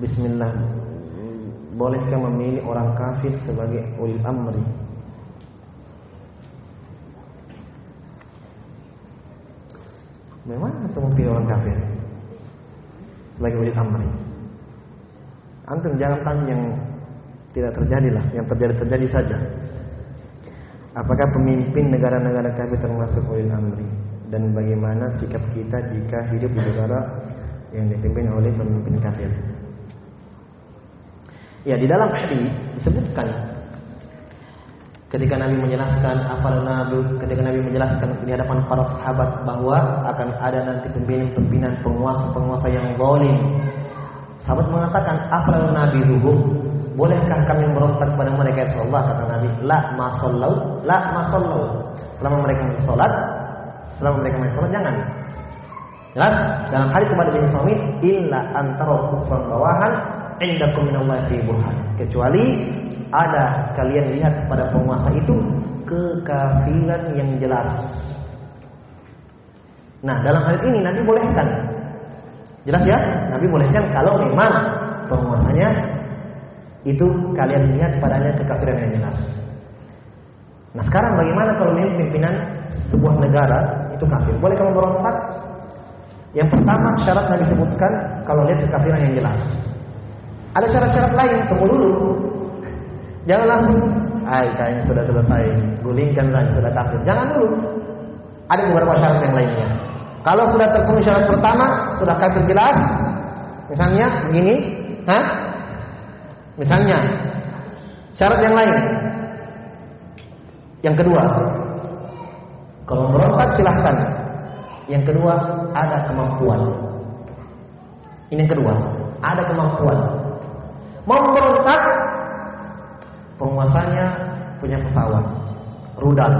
Bismillah. Bolehkah memilih orang kafir sebagai ulil amri? Atau memilih orang kafir? Sebagai ulil amri. Antum jangan tanya yang tidak terjadi lah, yang terjadi terjadi saja. Apakah pemimpin negara-negara kafir termasuk ulil amri? Dan bagaimana sikap kita jika hidup di negara yang dipimpin oleh pemimpin kafir? Ya, di dalam hadis disebutkan ketika Nabi menjelaskan apa Nabi? Ketika Nabi menjelaskan di hadapan para sahabat bahwa akan ada nanti pimpinan-pimpinan penguasa-penguasa yang zalim. Sahabat mengatakan apa Nabi hukum bolehkah kami berontak kepada mereka? Ya Rasulullah kata Nabi la masallau la masallau selama mereka sholat selama mereka sholat jangan. Jelas? Dalam hadis kepada bin Samit illa antara kufran bawahan indakum minallahi burhan. Kecuali ada kalian lihat pada penguasa itu kekafiran yang jelas. Nah, dalam hal ini Nabi bolehkan. Jelas ya? Nabi bolehkan kalau memang penguasanya itu kalian lihat padanya kekafiran yang jelas. Nah, sekarang bagaimana kalau pimpinan sebuah negara itu kafir? Boleh kamu berontak? Yang pertama syarat Nabi sebutkan kalau lihat kekafiran yang jelas. Ada syarat-syarat lain, tunggu dulu. Jangan langsung, ay kayaknya sudah selesai, gulingkan saja sudah kafir. Jangan dulu. Ada beberapa syarat yang lainnya. Kalau sudah terpenuhi syarat pertama, sudah kafir jelas. Misalnya begini, hah? Misalnya syarat yang lain. Yang kedua, kalau berontak silahkan. Yang kedua, ada kemampuan. Ini yang kedua, ada kemampuan. Mau berontak penguasanya punya pesawat rudal.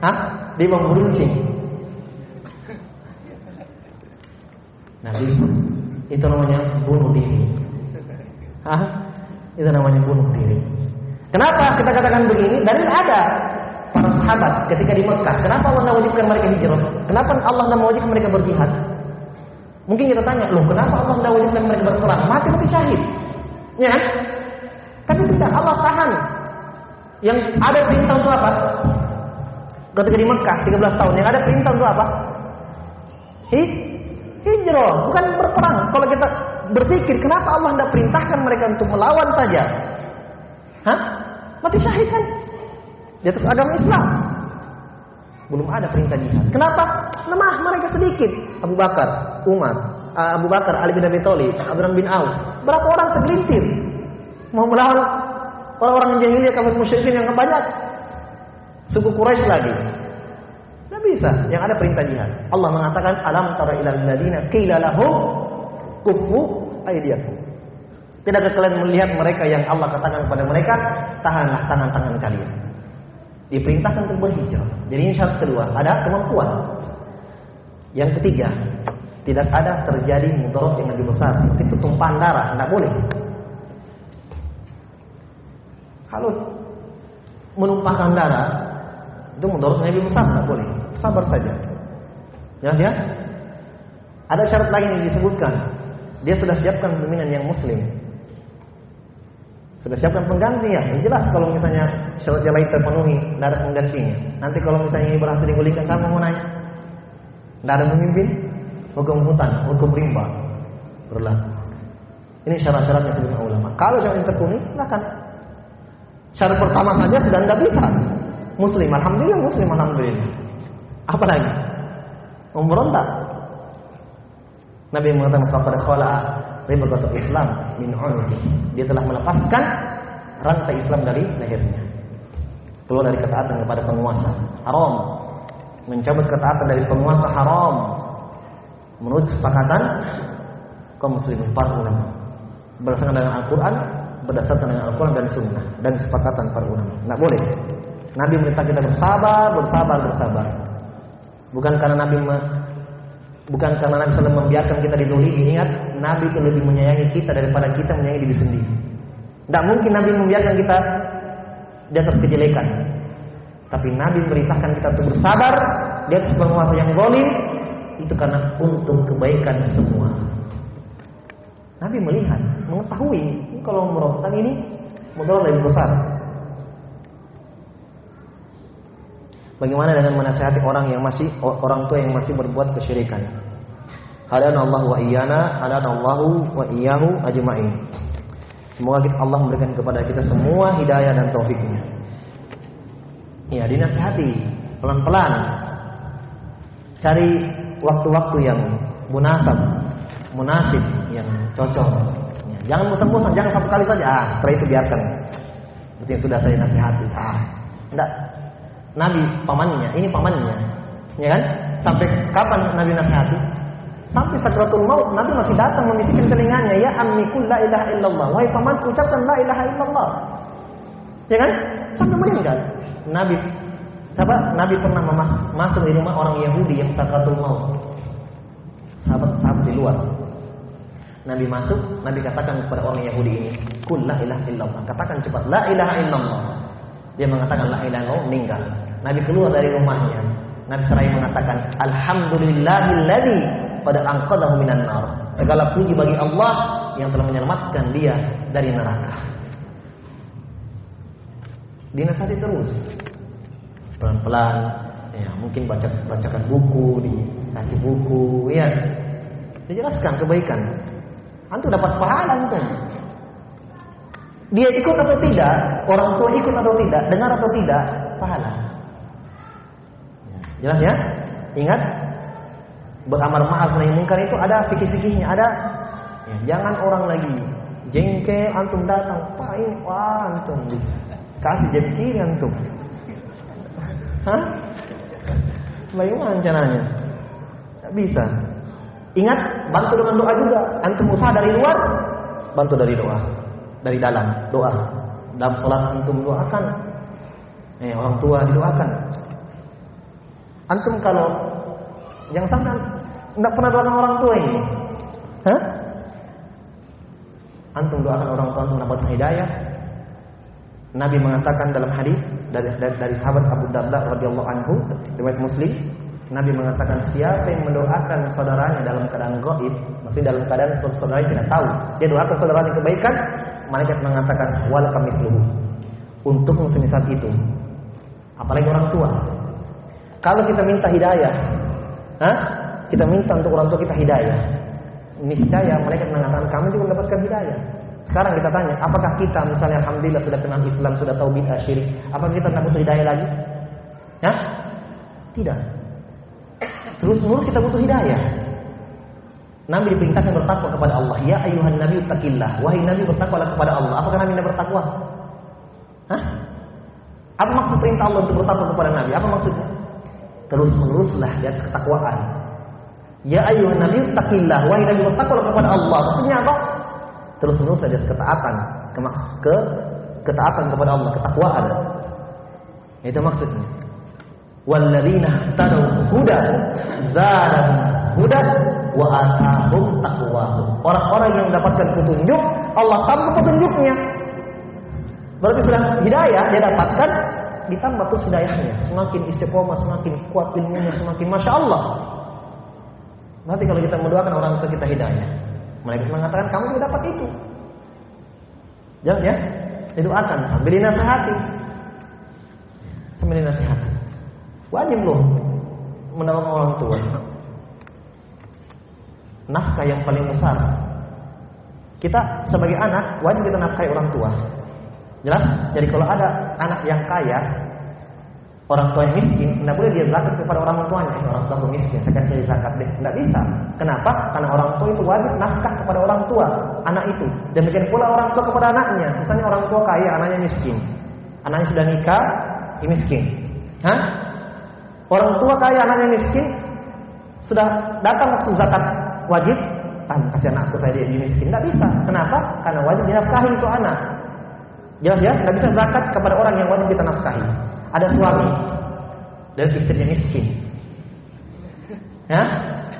Hah? Dia mau beruncing. Nah, itu namanya bunuh diri. Hah? Itu namanya bunuh diri. Kenapa kita katakan begini? Dari ada. para sahabat ketika di Mekah, kenapa Allah tidak wajibkan mereka hijrah? Kenapa Allah mewajibkan mereka berjihad? Mungkin kita tanya, loh kenapa Allah tidak wajibkan mereka berperang? Mati mati syahid. Ya Tapi tidak, Allah tahan. Yang ada perintah untuk apa? Ketika di Mekah 13 tahun, yang ada perintah untuk apa? Hijrah, bukan berperang. Kalau kita berpikir, kenapa Allah tidak perintahkan mereka untuk melawan saja? Hah? Mati syahid kan? Di agama Islam. Belum ada perintah jihad. Kenapa? Lemah mereka sedikit. Abu Bakar, Umar, uh, Abu Bakar, Ali bin Abi Thalib, Abdurrahman bin Auf. Berapa orang tergelintir mau melawan orang-orang jahiliyah kafir musyrikin yang banyak suku Quraisy lagi. Tidak bisa. Yang ada perintah jihad. Allah mengatakan alam tara ilal ladina qila lahum kufu aydiyakum. Tidakkah kalian melihat mereka yang Allah katakan kepada mereka, tahanlah tangan-tangan kalian. Diperintahkan untuk berhijrah. Jadi ini syarat kedua, ada kemampuan. Yang ketiga, tidak ada terjadi mudarat yang lebih besar. Itu tumpahan darah, tidak boleh. Kalau menumpahkan darah, itu mudaratnya lebih besar, tidak boleh. Sabar saja. Ya, ya. Ada syarat lain yang disebutkan. Dia sudah siapkan pemimpinan yang muslim. Sudah siapkan pengganti ya. Yang jelas kalau misalnya syarat yang lain terpenuhi, tidak ada penggantinya. Nanti kalau misalnya ini berhasil digulingkan, kamu mau nanya. Tidak ada pemimpin, hukum hutan, hukum rimba berlaku. Ini syarat-syaratnya sebelum ulama. Kalau yang terpenuhi, silakan. Syarat pertama saja sudah tidak bisa. Muslim, alhamdulillah, muslim, alhamdulillah. Apa lagi? Memberontak. Nabi mengatakan kepada khala ribat Islam min unqi. Dia telah melepaskan rantai Islam dari lehernya. Keluar dari ketaatan kepada penguasa. Haram. Mencabut ketaatan dari penguasa haram. Menurut kesepakatan kaum muslimin para ulama. Berdasarkan dengan Al-Quran, berdasarkan dengan Al-Quran dan Sunnah dan kesepakatan para ulama. Tidak boleh. Nabi merintah kita bersabar, bersabar, bersabar. Bukan karena Nabi bukan karena Nabi SAW membiarkan kita didolimi. Ingat, Nabi itu lebih menyayangi kita daripada kita menyayangi diri sendiri. Tidak mungkin Nabi membiarkan kita di atas kejelekan. Tapi Nabi memerintahkan kita untuk bersabar di atas penguasa yang zalim itu karena untuk kebaikan semua. Nabi melihat, mengetahui kalau merontak ini mudarat lebih besar. Bagaimana dengan menasihati orang yang masih orang tua yang masih berbuat kesyirikan? Hadana Allah wa iyana, hadana Allah wa iyahu ajma'in. Semoga kita Allah memberikan kepada kita semua hidayah dan taufiknya. Ya, dinasihati pelan-pelan. Cari waktu-waktu yang munasab, munasib, yang cocok. Jangan bosan-bosan, jangan satu kali saja. Ah, setelah itu biarkan. Seperti yang sudah saya nasihati. Ah, enggak. Nabi pamannya, ini pamannya. Ya kan? Sampai kapan Nabi nasihati? Sampai sakratul maut Nabi masih datang membisikkan telinganya, "Ya ammi kul la ilaha illallah." Wahai paman, ucapkan la ilaha illallah. Ya kan? Sampai meninggal. Nabi sahabat Nabi pernah masuk di rumah orang Yahudi yang sakratul maut. Sahabat-sahabat di luar. Nabi masuk, Nabi katakan kepada orang Yahudi ini, "Kul la ilaha illallah." Katakan cepat, "La ilaha illallah." Dia mengatakan la ilaha illallah, meninggal. Nabi keluar dari rumahnya. Nabi seraya mengatakan, "Alhamdulillahilladzi pada angkadahu minan nar." Segala puji bagi Allah yang telah menyelamatkan dia dari neraka. Dinasihati terus. Pelan-pelan, ya mungkin baca bacakan buku, dikasih buku, ya. Dijelaskan kebaikan. Antum dapat pahala antum. Dia ikut atau tidak, orang tua ikut atau tidak, dengar atau tidak, pahala. Jelas ya? Ingat, beramar ma'ruf nahi munkar itu ada fikih-fikihnya, ada ya, jangan orang lagi jengkel antum datang, Pak ini wah antum kasih jadi kiri antum. Hah? Bagaimana caranya? Tidak bisa. Ingat, bantu dengan doa juga. Antum usaha dari luar, bantu dari doa. Dari dalam, doa. Dalam sholat antum doakan. Eh, orang tua didoakan. Antum kalau yang sampai tidak pernah doakan orang tua ini, Hah? Antum doakan orang tua untuk mendapat hidayah. Nabi mengatakan dalam hadis dari, dari, dari sahabat Abu Darda radhiyallahu anhu riwayat Muslim Nabi mengatakan siapa yang mendoakan saudaranya dalam keadaan gaib, maksudnya dalam keadaan saudaranya tidak tahu, dia doakan saudaranya kebaikan, malaikat mengatakan wal kamitsluhu. Untuk semisal itu. Apalagi orang tua. Kalau kita minta hidayah, Hah? kita minta untuk orang tua kita hidayah. Niscaya malaikat mengatakan kamu juga mendapatkan hidayah. Sekarang kita tanya, apakah kita misalnya alhamdulillah sudah kenal Islam, sudah tahu bid'ah syirik, apakah kita butuh hidayah lagi? Ya? Tidak. Terus menerus kita butuh hidayah. Nabi diperintahkan bertakwa kepada Allah. Ya ayuhan nabi takillah. Wahai nabi bertakwalah kepada Allah. Apakah nabi tidak bertakwa? Hah? Apa maksud perintah Allah untuk bertakwa kepada nabi? Apa maksudnya? Terus meneruslah di atas ketakwaan. Ya ayuhan nabi takillah. Wahai nabi bertakwalah kepada Allah. Maksudnya apa? Terus menerus di atas ketaatan. Ke, ke ketaatan kepada Allah, ketakwaan. Itu maksudnya. Walladzina tadu huda zadahum huda wa atahum. Orang-orang yang mendapatkan petunjuk, Allah tambah petunjuknya. Berarti sudah hidayah dia dapatkan ditambah terus hidayahnya. Semakin istiqomah, semakin kuat ilmunya, semakin masya Allah. Nanti kalau kita mendoakan orang tua kita hidayah, mereka mengatakan kamu juga dapat itu. Jangan ya, didoakan sambil dinasihati. Sambil dinasihati. Wajib loh mendoakan orang tua. Nafkah yang paling besar. Kita sebagai anak wajib kita nafkahi orang tua. Jelas? Jadi kalau ada anak yang kaya, orang tua yang miskin, tidak boleh dia zakat kepada orang tuanya. Eh, orang tua miskin, saya kasih zakat deh. Tidak bisa. Kenapa? Karena orang tua itu wajib nafkah kepada orang tua, anak itu. Demikian pula orang tua kepada anaknya. Misalnya orang tua kaya, anaknya miskin. Anaknya sudah nikah, miskin. Hah? Orang tua kaya, anaknya miskin, sudah datang waktu zakat wajib, ah, kasih anakku saya dia miskin. Tidak bisa. Kenapa? Karena wajib dinafkahi itu anak. Jelas ya, tidak bisa zakat kepada orang yang wajib kita nafkahi. Ada suami dan istrinya miskin. Ya,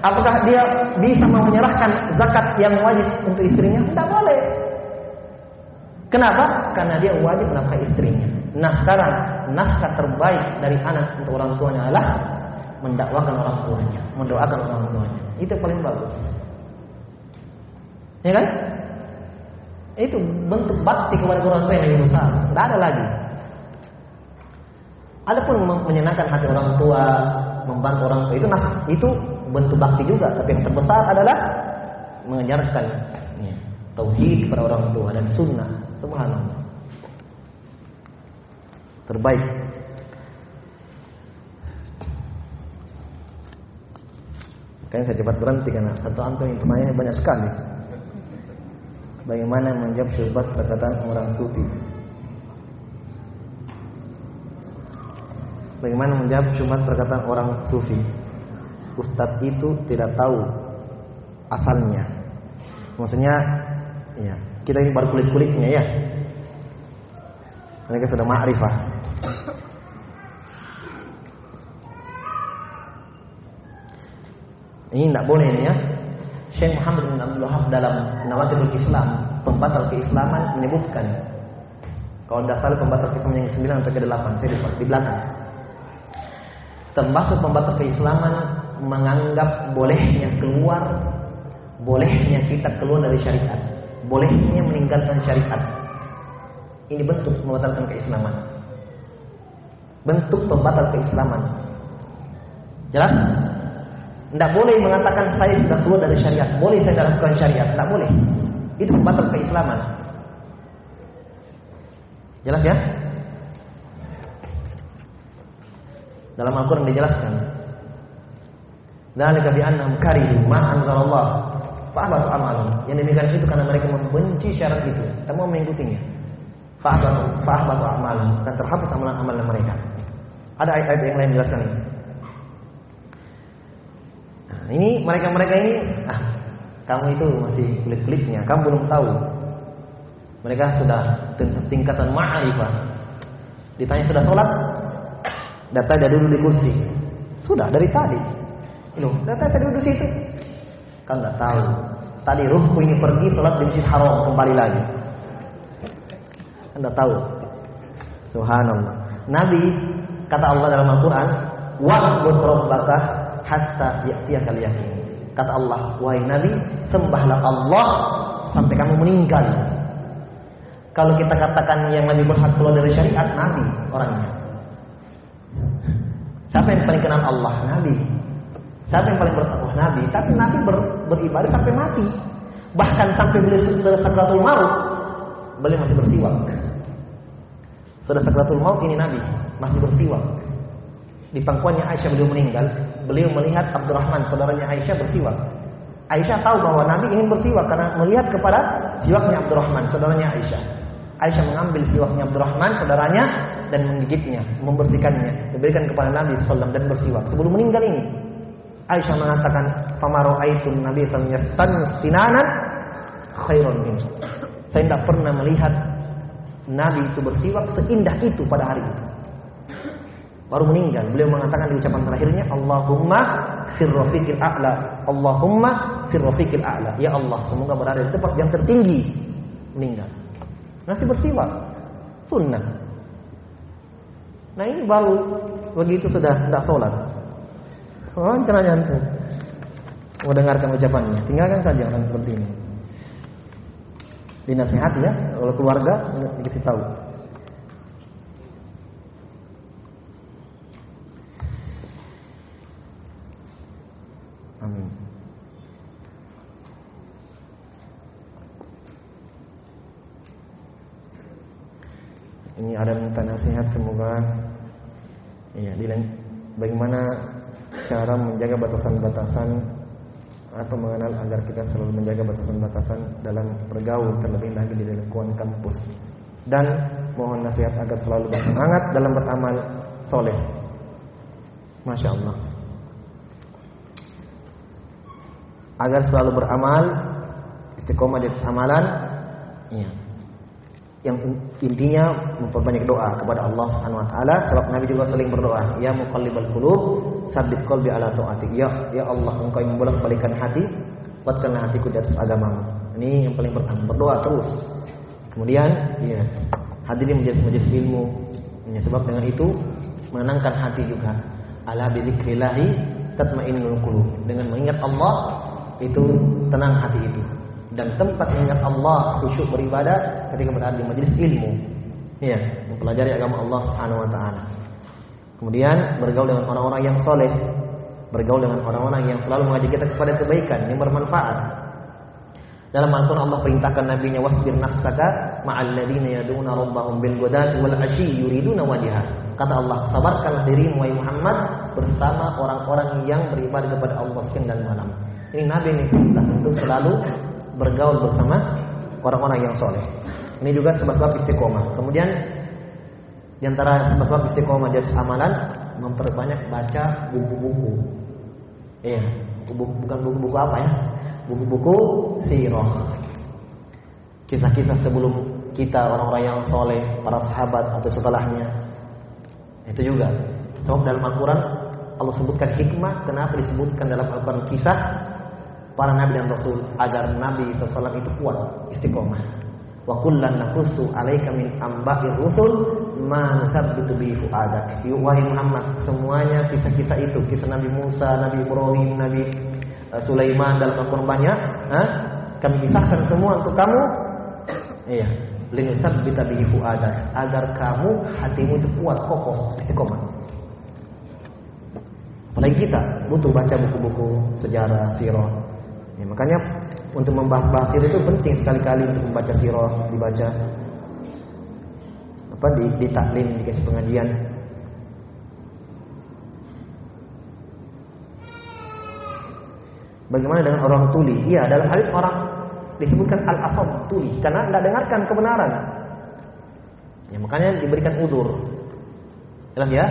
apakah dia bisa menyerahkan zakat yang wajib untuk istrinya? Tidak boleh. Kenapa? Karena dia wajib menafkahi istrinya. Nah sekarang nafkah terbaik dari anak untuk orang tuanya adalah mendakwakan orang tuanya, mendoakan orang tuanya. Itu paling bagus. Ya kan? Itu bentuk bakti kepada orang tua yang lebih besar. Tidak ada lagi. Adapun menyenangkan hati orang tua, membantu orang tua itu nah itu bentuk bakti juga. Tapi yang terbesar adalah mengajarkan ya, tauhid kepada orang tua dan sunnah. Subhanallah. Terbaik. Kayaknya saya cepat berhenti karena satu antum yang pertanyaannya banyak sekali. Bagaimana menjawab syubhat perkataan orang sufi? Bagaimana menjawab syubhat perkataan orang sufi? Ustadz itu tidak tahu asalnya. Maksudnya, ya, kita ini baru kulit-kulitnya ya. Mereka sudah ma'rifah. Ini tidak boleh ya. Syekh Muhammad bin Abdul Wahab dalam Nawakidul Islam, pembatal keislaman menyebutkan kalau salah pembatal keislaman yang ke-9 atau ke-8, saya lupa di belakang. Termasuk pembatal keislaman menganggap bolehnya keluar, bolehnya kita keluar dari syariat, bolehnya meninggalkan syariat. Ini bentuk membatalkan keislaman. Bentuk pembatal keislaman. Jelas? Tidak boleh mengatakan saya sudah keluar dari syariat. Boleh saya lakukan syariat. Tidak boleh. Itu pembatal keislaman. Jelas ya? Dalam Al-Quran dijelaskan. Dzalika bi annahum karihu ma anzalallah fa'abatu amalun. Yang demikian itu karena mereka membenci syarat itu. Tak mau mengikutinya. Fa'abatu amalun dan terhapus amalan-amalan mereka. Ada ayat-ayat yang lain menjelaskan ini. Ini mereka-mereka ini ah, kamu itu masih kulit-kulitnya, kamu belum tahu. Mereka sudah tingkatan ma'rifah. Ditanya sudah sholat? Data dia dulu di kursi. Sudah dari tadi. Loh, data tadi duduk situ. Kan nggak tahu. Tadi ruhku ini pergi sholat di masjid haram kembali lagi. Anda tahu. Subhanallah. Nabi kata Allah dalam Al-Qur'an, "Wa'bud rabbaka hatta ya'tiyakal yakin." Kata Allah, "Wahai Nabi, sembahlah Allah sampai kamu meninggal." Kalau kita katakan yang lebih berhak keluar dari syariat Nabi orangnya. Siapa yang paling kenal Allah? Nabi. Siapa yang paling bertakwa? Nabi. Tapi Nabi ber, beribadah sampai mati. Bahkan sampai beliau sudah sakratul maut, beliau masih bersiwak. Sudah sakratul maut ini Nabi masih bersiwak. Di pangkuannya Aisyah beliau meninggal, beliau melihat Abdurrahman saudaranya Aisyah bersiwak. Aisyah tahu bahwa Nabi ingin bersiwak karena melihat kepada siwaknya Abdurrahman saudaranya Aisyah. Aisyah mengambil siwaknya Abdurrahman saudaranya dan menggigitnya, membersihkannya, diberikan kepada Nabi SAW dan bersiwak. Sebelum meninggal ini, Aisyah mengatakan, "Famaro aitun Nabi sallallahu sinanan khairun min." Saya tidak pernah melihat Nabi itu bersiwak seindah itu pada hari itu. Baru meninggal, beliau mengatakan di ucapan terakhirnya, "Allahumma firrafiqil a'la." Allahumma firrafiqil a'la. Ya Allah, semoga berada di tempat yang tertinggi. Meninggal. Masih bersiwak. Sunnah. Nah ini baru begitu sudah tidak sholat. Oh, caranya antum. Mau dengarkan ucapannya. Tinggalkan saja orang seperti ini. Dinasihati ya, oleh keluarga dikasih tahu. Amin. Ini ada minta nasihat semoga ya bagaimana cara menjaga batasan-batasan atau mengenal agar kita selalu menjaga batasan-batasan dalam bergaul terlebih lagi di lingkungan kampus dan mohon nasihat agar selalu bersemangat dalam beramal soleh. Masya Allah. Agar selalu beramal istiqomah di amalan, ya, yang intinya memperbanyak doa kepada Allah Subhanahu wa taala. Sebab Nabi juga sering berdoa. Ya muqallibal qulub sabit qalbi ala taati ya ya Allah engkau yang membolak-balikan hati kuatkanlah hatiku di atas agamamu. Ini yang paling pertama. Berdoa terus. Kemudian ya hadiri majelis-majelis ilmu. Ya, sebab dengan itu menenangkan hati juga. Ala bidzikrillah tatmainnul qulub. Dengan mengingat Allah itu tenang hati itu. Dan tempat mengingat Allah khusyuk beribadah ketika berada di majelis ilmu. Ya mempelajari agama Allah Subhanahu wa taala. Kemudian bergaul dengan orang-orang yang soleh bergaul dengan orang-orang yang selalu mengajak kita kepada kebaikan yang bermanfaat. Dalam Al-Quran Allah perintahkan nabinya wasbir nafsaka ma'al ladina yaduna rabbahum bil ghadati wal ashi yuriduna wajhah kata Allah sabarkanlah dirimu wahai Muhammad bersama orang-orang yang beribadah kepada Allah siang dan malam ini nabi ini perintah untuk selalu bergaul bersama orang-orang yang soleh. Ini juga sebab-sebab istiqomah. Kemudian di antara sebab-sebab istiqomah dari amalan memperbanyak baca buku-buku. Iya, buku, bukan buku-buku apa ya? Buku-buku sirah. Kisah-kisah sebelum kita orang-orang yang soleh, para sahabat atau setelahnya. Itu juga. Sebab dalam Al-Quran Allah sebutkan hikmah. Kenapa disebutkan dalam Al-Quran kisah para nabi dan rasul agar nabi SAW itu kuat istiqomah. Wa kullan nakusu alaika min amba'ir rusul ma nusabbitu bi fuadak. Wahai Muhammad, semuanya kisah-kisah itu, kisah Nabi Musa, Nabi Ibrahim, Nabi uh, Sulaiman dalam Al-Qur'an banyak, ha? kami kisahkan semua untuk kamu. Iya, linusabbita bi fuadak agar kamu hatimu itu kuat, kokoh, istiqomah. Apalagi kita butuh baca buku-buku sejarah, sirah, Ya, makanya untuk membahas sirah itu penting sekali-kali untuk membaca sirah, dibaca apa di, di taklim, dikasih pengajian. Bagaimana dengan orang tuli? Iya, dalam hadis orang disebutkan al-asam tuli karena tidak dengarkan kebenaran. Ya, makanya diberikan udur. Jelas ya?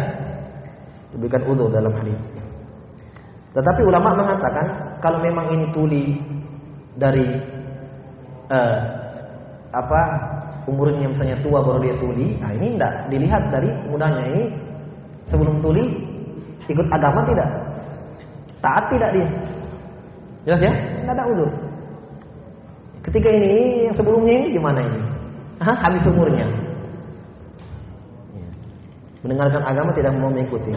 Diberikan udur dalam hadis. Tetapi ulama mengatakan kalau memang ini tuli dari uh, apa umurnya misalnya tua baru dia tuli, nah ini tidak dilihat dari mudanya ini sebelum tuli ikut agama tidak, taat tidak dia, jelas ya, tidak ada udur. Ketika ini yang sebelumnya ini gimana ini? Hah, habis umurnya. Mendengarkan agama tidak mau mengikuti.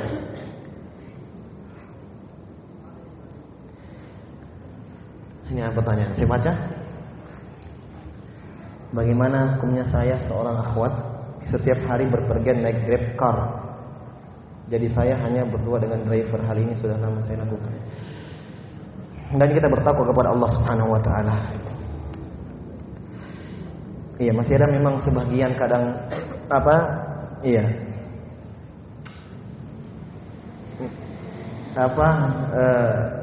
Ini pertanyaan? Saya baca. Bagaimana hukumnya saya seorang akhwat setiap hari berpergian naik Grab car. Jadi saya hanya berdua dengan driver. Hal ini sudah lama saya lakukan. Dan kita bertakwa kepada Allah Subhanahu wa taala. Iya, masih ada memang sebagian kadang apa? Iya. Apa eh,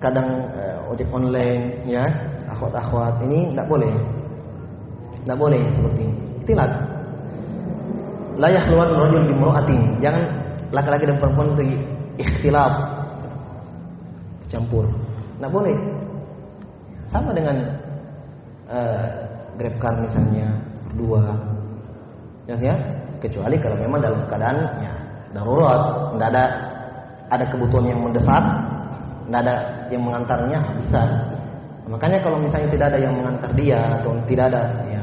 kadang eh, ojek online ya, akhwat-akhwat ini tidak boleh. Tidak boleh seperti. Itilat. Layak keluar rajul bimra'atin. Jangan laki-laki dan perempuan pergi ikhtilaf campur. Tidak boleh. Sama dengan uh, grab car misalnya berdua, ya, ya. Kecuali kalau memang dalam keadaan ya darurat, tidak ada ada kebutuhan yang mendesak, tidak ada yang mengantarnya bisa. Makanya kalau misalnya tidak ada yang mengantar dia atau tidak ada ya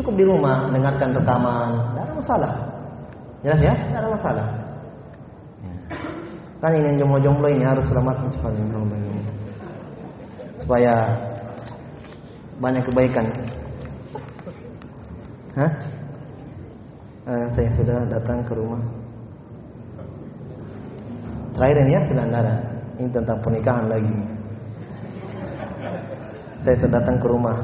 cukup di rumah dengarkan rekaman, tidak ada masalah. Jelas ya, tidak ada masalah. Ya. Kan ini yang jomblo-jomblo ini harus selamat cepat ini supaya banyak kebaikan. Hah? Eh, saya sudah datang ke rumah. Terakhir ini ya ada. Ini tentang pernikahan lagi. Saya datang ke rumah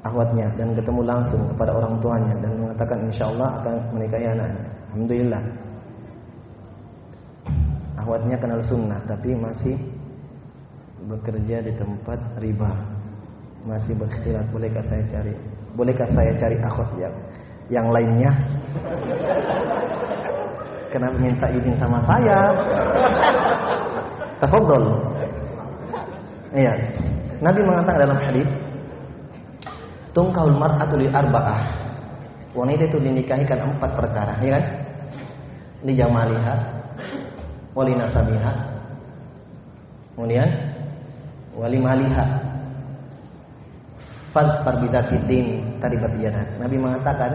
akhwatnya dan ketemu langsung kepada orang tuanya dan mengatakan insya Allah akan menikahi anaknya. Alhamdulillah. Akhwatnya kenal sunnah tapi masih bekerja di tempat riba. Masih beristilah bolehkah saya cari? Bolehkah saya cari akhwat yang yang lainnya? Kenapa minta izin sama saya? Tafadhol. Iya. Nabi mengatakan dalam hadis, "Tungkaul mar'atu li arba'ah." Wanita itu dinikahi empat perkara, ya kan? Li jamaliha, wali nasabiha, kemudian wali maliha. Faz bidati din tadi berbicara. Nabi mengatakan,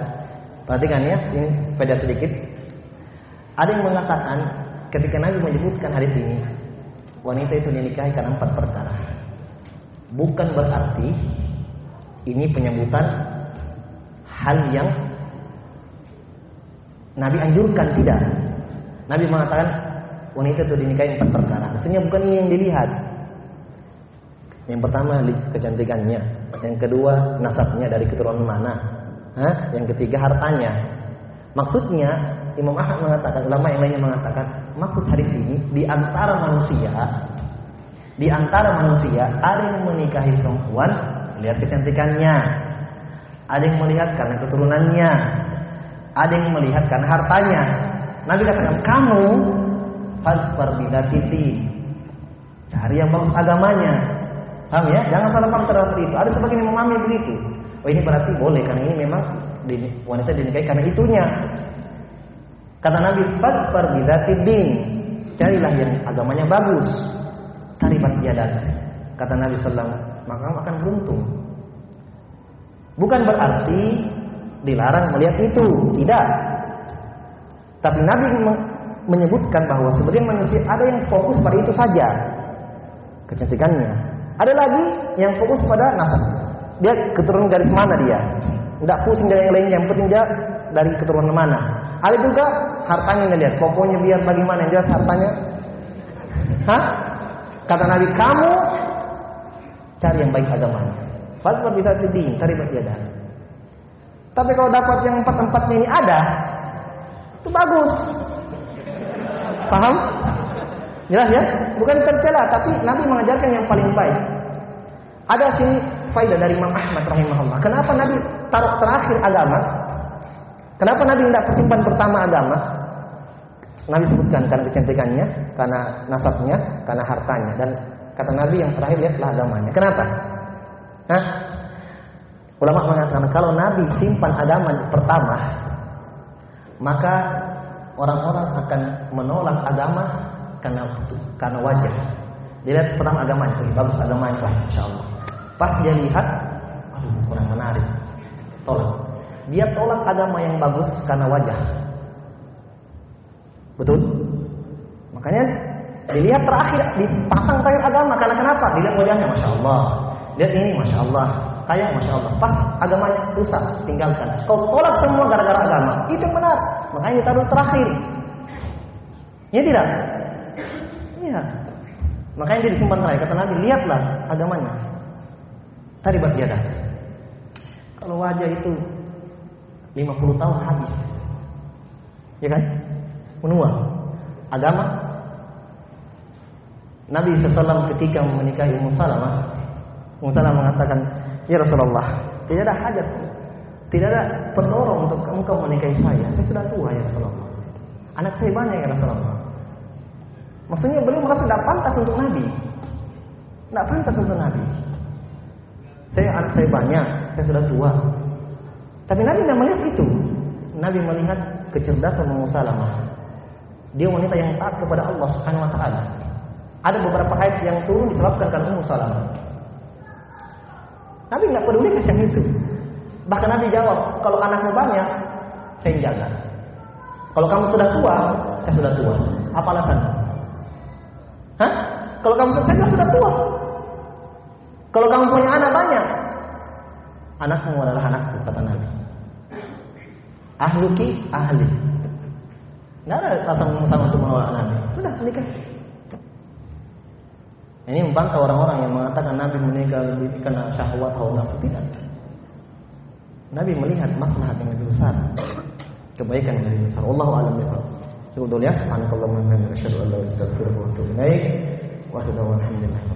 perhatikan ya, ini beda sedikit. Ada yang mengatakan ketika Nabi menyebutkan hadis ini, wanita itu dinikahi karena empat perkara. Bukan berarti ini penyebutan hal yang Nabi anjurkan tidak. Nabi mengatakan wanita itu dinikahi empat perkara. Maksudnya bukan ini yang dilihat. Yang pertama kecantikannya, yang kedua nasabnya dari keturunan mana, Hah? yang ketiga hartanya. Maksudnya Imam Ahmad mengatakan, ulama yang lainnya mengatakan, maksud hadis ini di antara manusia, di antara manusia ada yang menikahi perempuan melihat kecantikannya, ada yang melihat karena keturunannya, ada yang melihat karena hartanya. Nabi katakan kamu fasfar bidatiti cari yang bagus agamanya. Paham ya? Jangan salah paham terhadap itu. Ada sebagian yang memahami begitu. Oh ini berarti boleh karena ini memang wanita dinikahi karena itunya. Kata Nabi, "Fasfar bidatidin." Carilah yang agamanya bagus. Taribat yadak. Kata Nabi sallallahu maka akan beruntung. Bukan berarti dilarang melihat itu, tidak. Tapi Nabi menyebutkan bahwa sebagian manusia ada yang fokus pada itu saja kecantikannya. Ada lagi yang fokus pada nasab. Dia keturunan garis mana dia? Tidak pusing dari yang lainnya, yang penting dia dari keturunan mana. Ada juga hartanya yang lihat, pokoknya biar bagaimana yang jelas hartanya. Hah? Kata Nabi, kamu cari yang baik agamanya. Fatwa bisa sedih, cari berjadah. Tapi kalau dapat yang empat-empatnya ini ada, itu bagus. Paham? Jelas ya? Bukan tercela, tapi Nabi mengajarkan yang paling baik. Ada sini faedah dari Imam Ahmad rahimahullah. Kenapa Nabi taruh terakhir agama? Kenapa Nabi tidak persimpan pertama agama? Nabi sebutkan karena kecantikannya, karena nasabnya, karena hartanya. Dan kata Nabi yang terakhir lihatlah agamanya. Kenapa? Nah, ulama mengatakan kalau Nabi simpan agama pertama, maka orang-orang akan menolak agama karena karena wajah. Dilihat pertama agamanya, bagus agamanya, insya Allah. Pas dia lihat, aduh kurang menarik, tolak. Dia tolak agama yang bagus karena wajah. Betul? Makanya dilihat terakhir dipasang terakhir agama karena kenapa? Dilihat wajahnya, masya Allah. Lihat ini, masya Allah. Kayak masya Allah. Pas agamanya rusak, tinggalkan. Kau tolak semua gara-gara agama. Itu yang benar. Makanya ditaruh terakhir. Ya tidak? Iya. Makanya dia disimpan terakhir. Kata Nabi, lihatlah agamanya. Taribat dah. Kalau wajah itu 50 tahun habis. Ya kan? Menua. Agama. Nabi SAW ketika menikahi Ummu Salamah, Ummu Salamah mengatakan, "Ya Rasulullah, tidak ada hajat, tidak ada pendorong untuk engkau menikahi saya. Saya sudah tua ya Rasulullah. Anak saya banyak ya Rasulullah." Maksudnya beliau merasa tidak pantas untuk Nabi. Tidak pantas untuk Nabi. Saya anak saya banyak, saya sudah tua. Tapi Nabi tidak melihat itu. Nabi melihat kecerdasan Ummu Salamah. Dia wanita yang taat kepada Allah Subhanahu wa taala. Ada beberapa ayat yang turun disebabkan karena Ummu Salamah. Nabi nggak peduli yang itu. Bahkan Nabi jawab, kalau anakmu banyak, saya jaga. Kalau kamu sudah tua, saya sudah tua. Apa alasan? Hah? Kalau kamu saya sudah tua. Kalau kamu punya anak banyak, anakmu adalah anakku, kata Nabi. Ahluki ahli. Nggak ada alasan sama untuk menolak Nabi. Sudah nikah. Ini membantah orang-orang yang mengatakan Nabi menikah lebih karena syahwat atau nafsu tidak. Nabi melihat maslahat yang lebih besar, kebaikan yang lebih besar. Allah alam bisawab. Cukup dulu ya. Subhanakallahumma wa bihamdika asyhadu an la ilaha illa anta astaghfiruka wa atubu ilaik. Wa.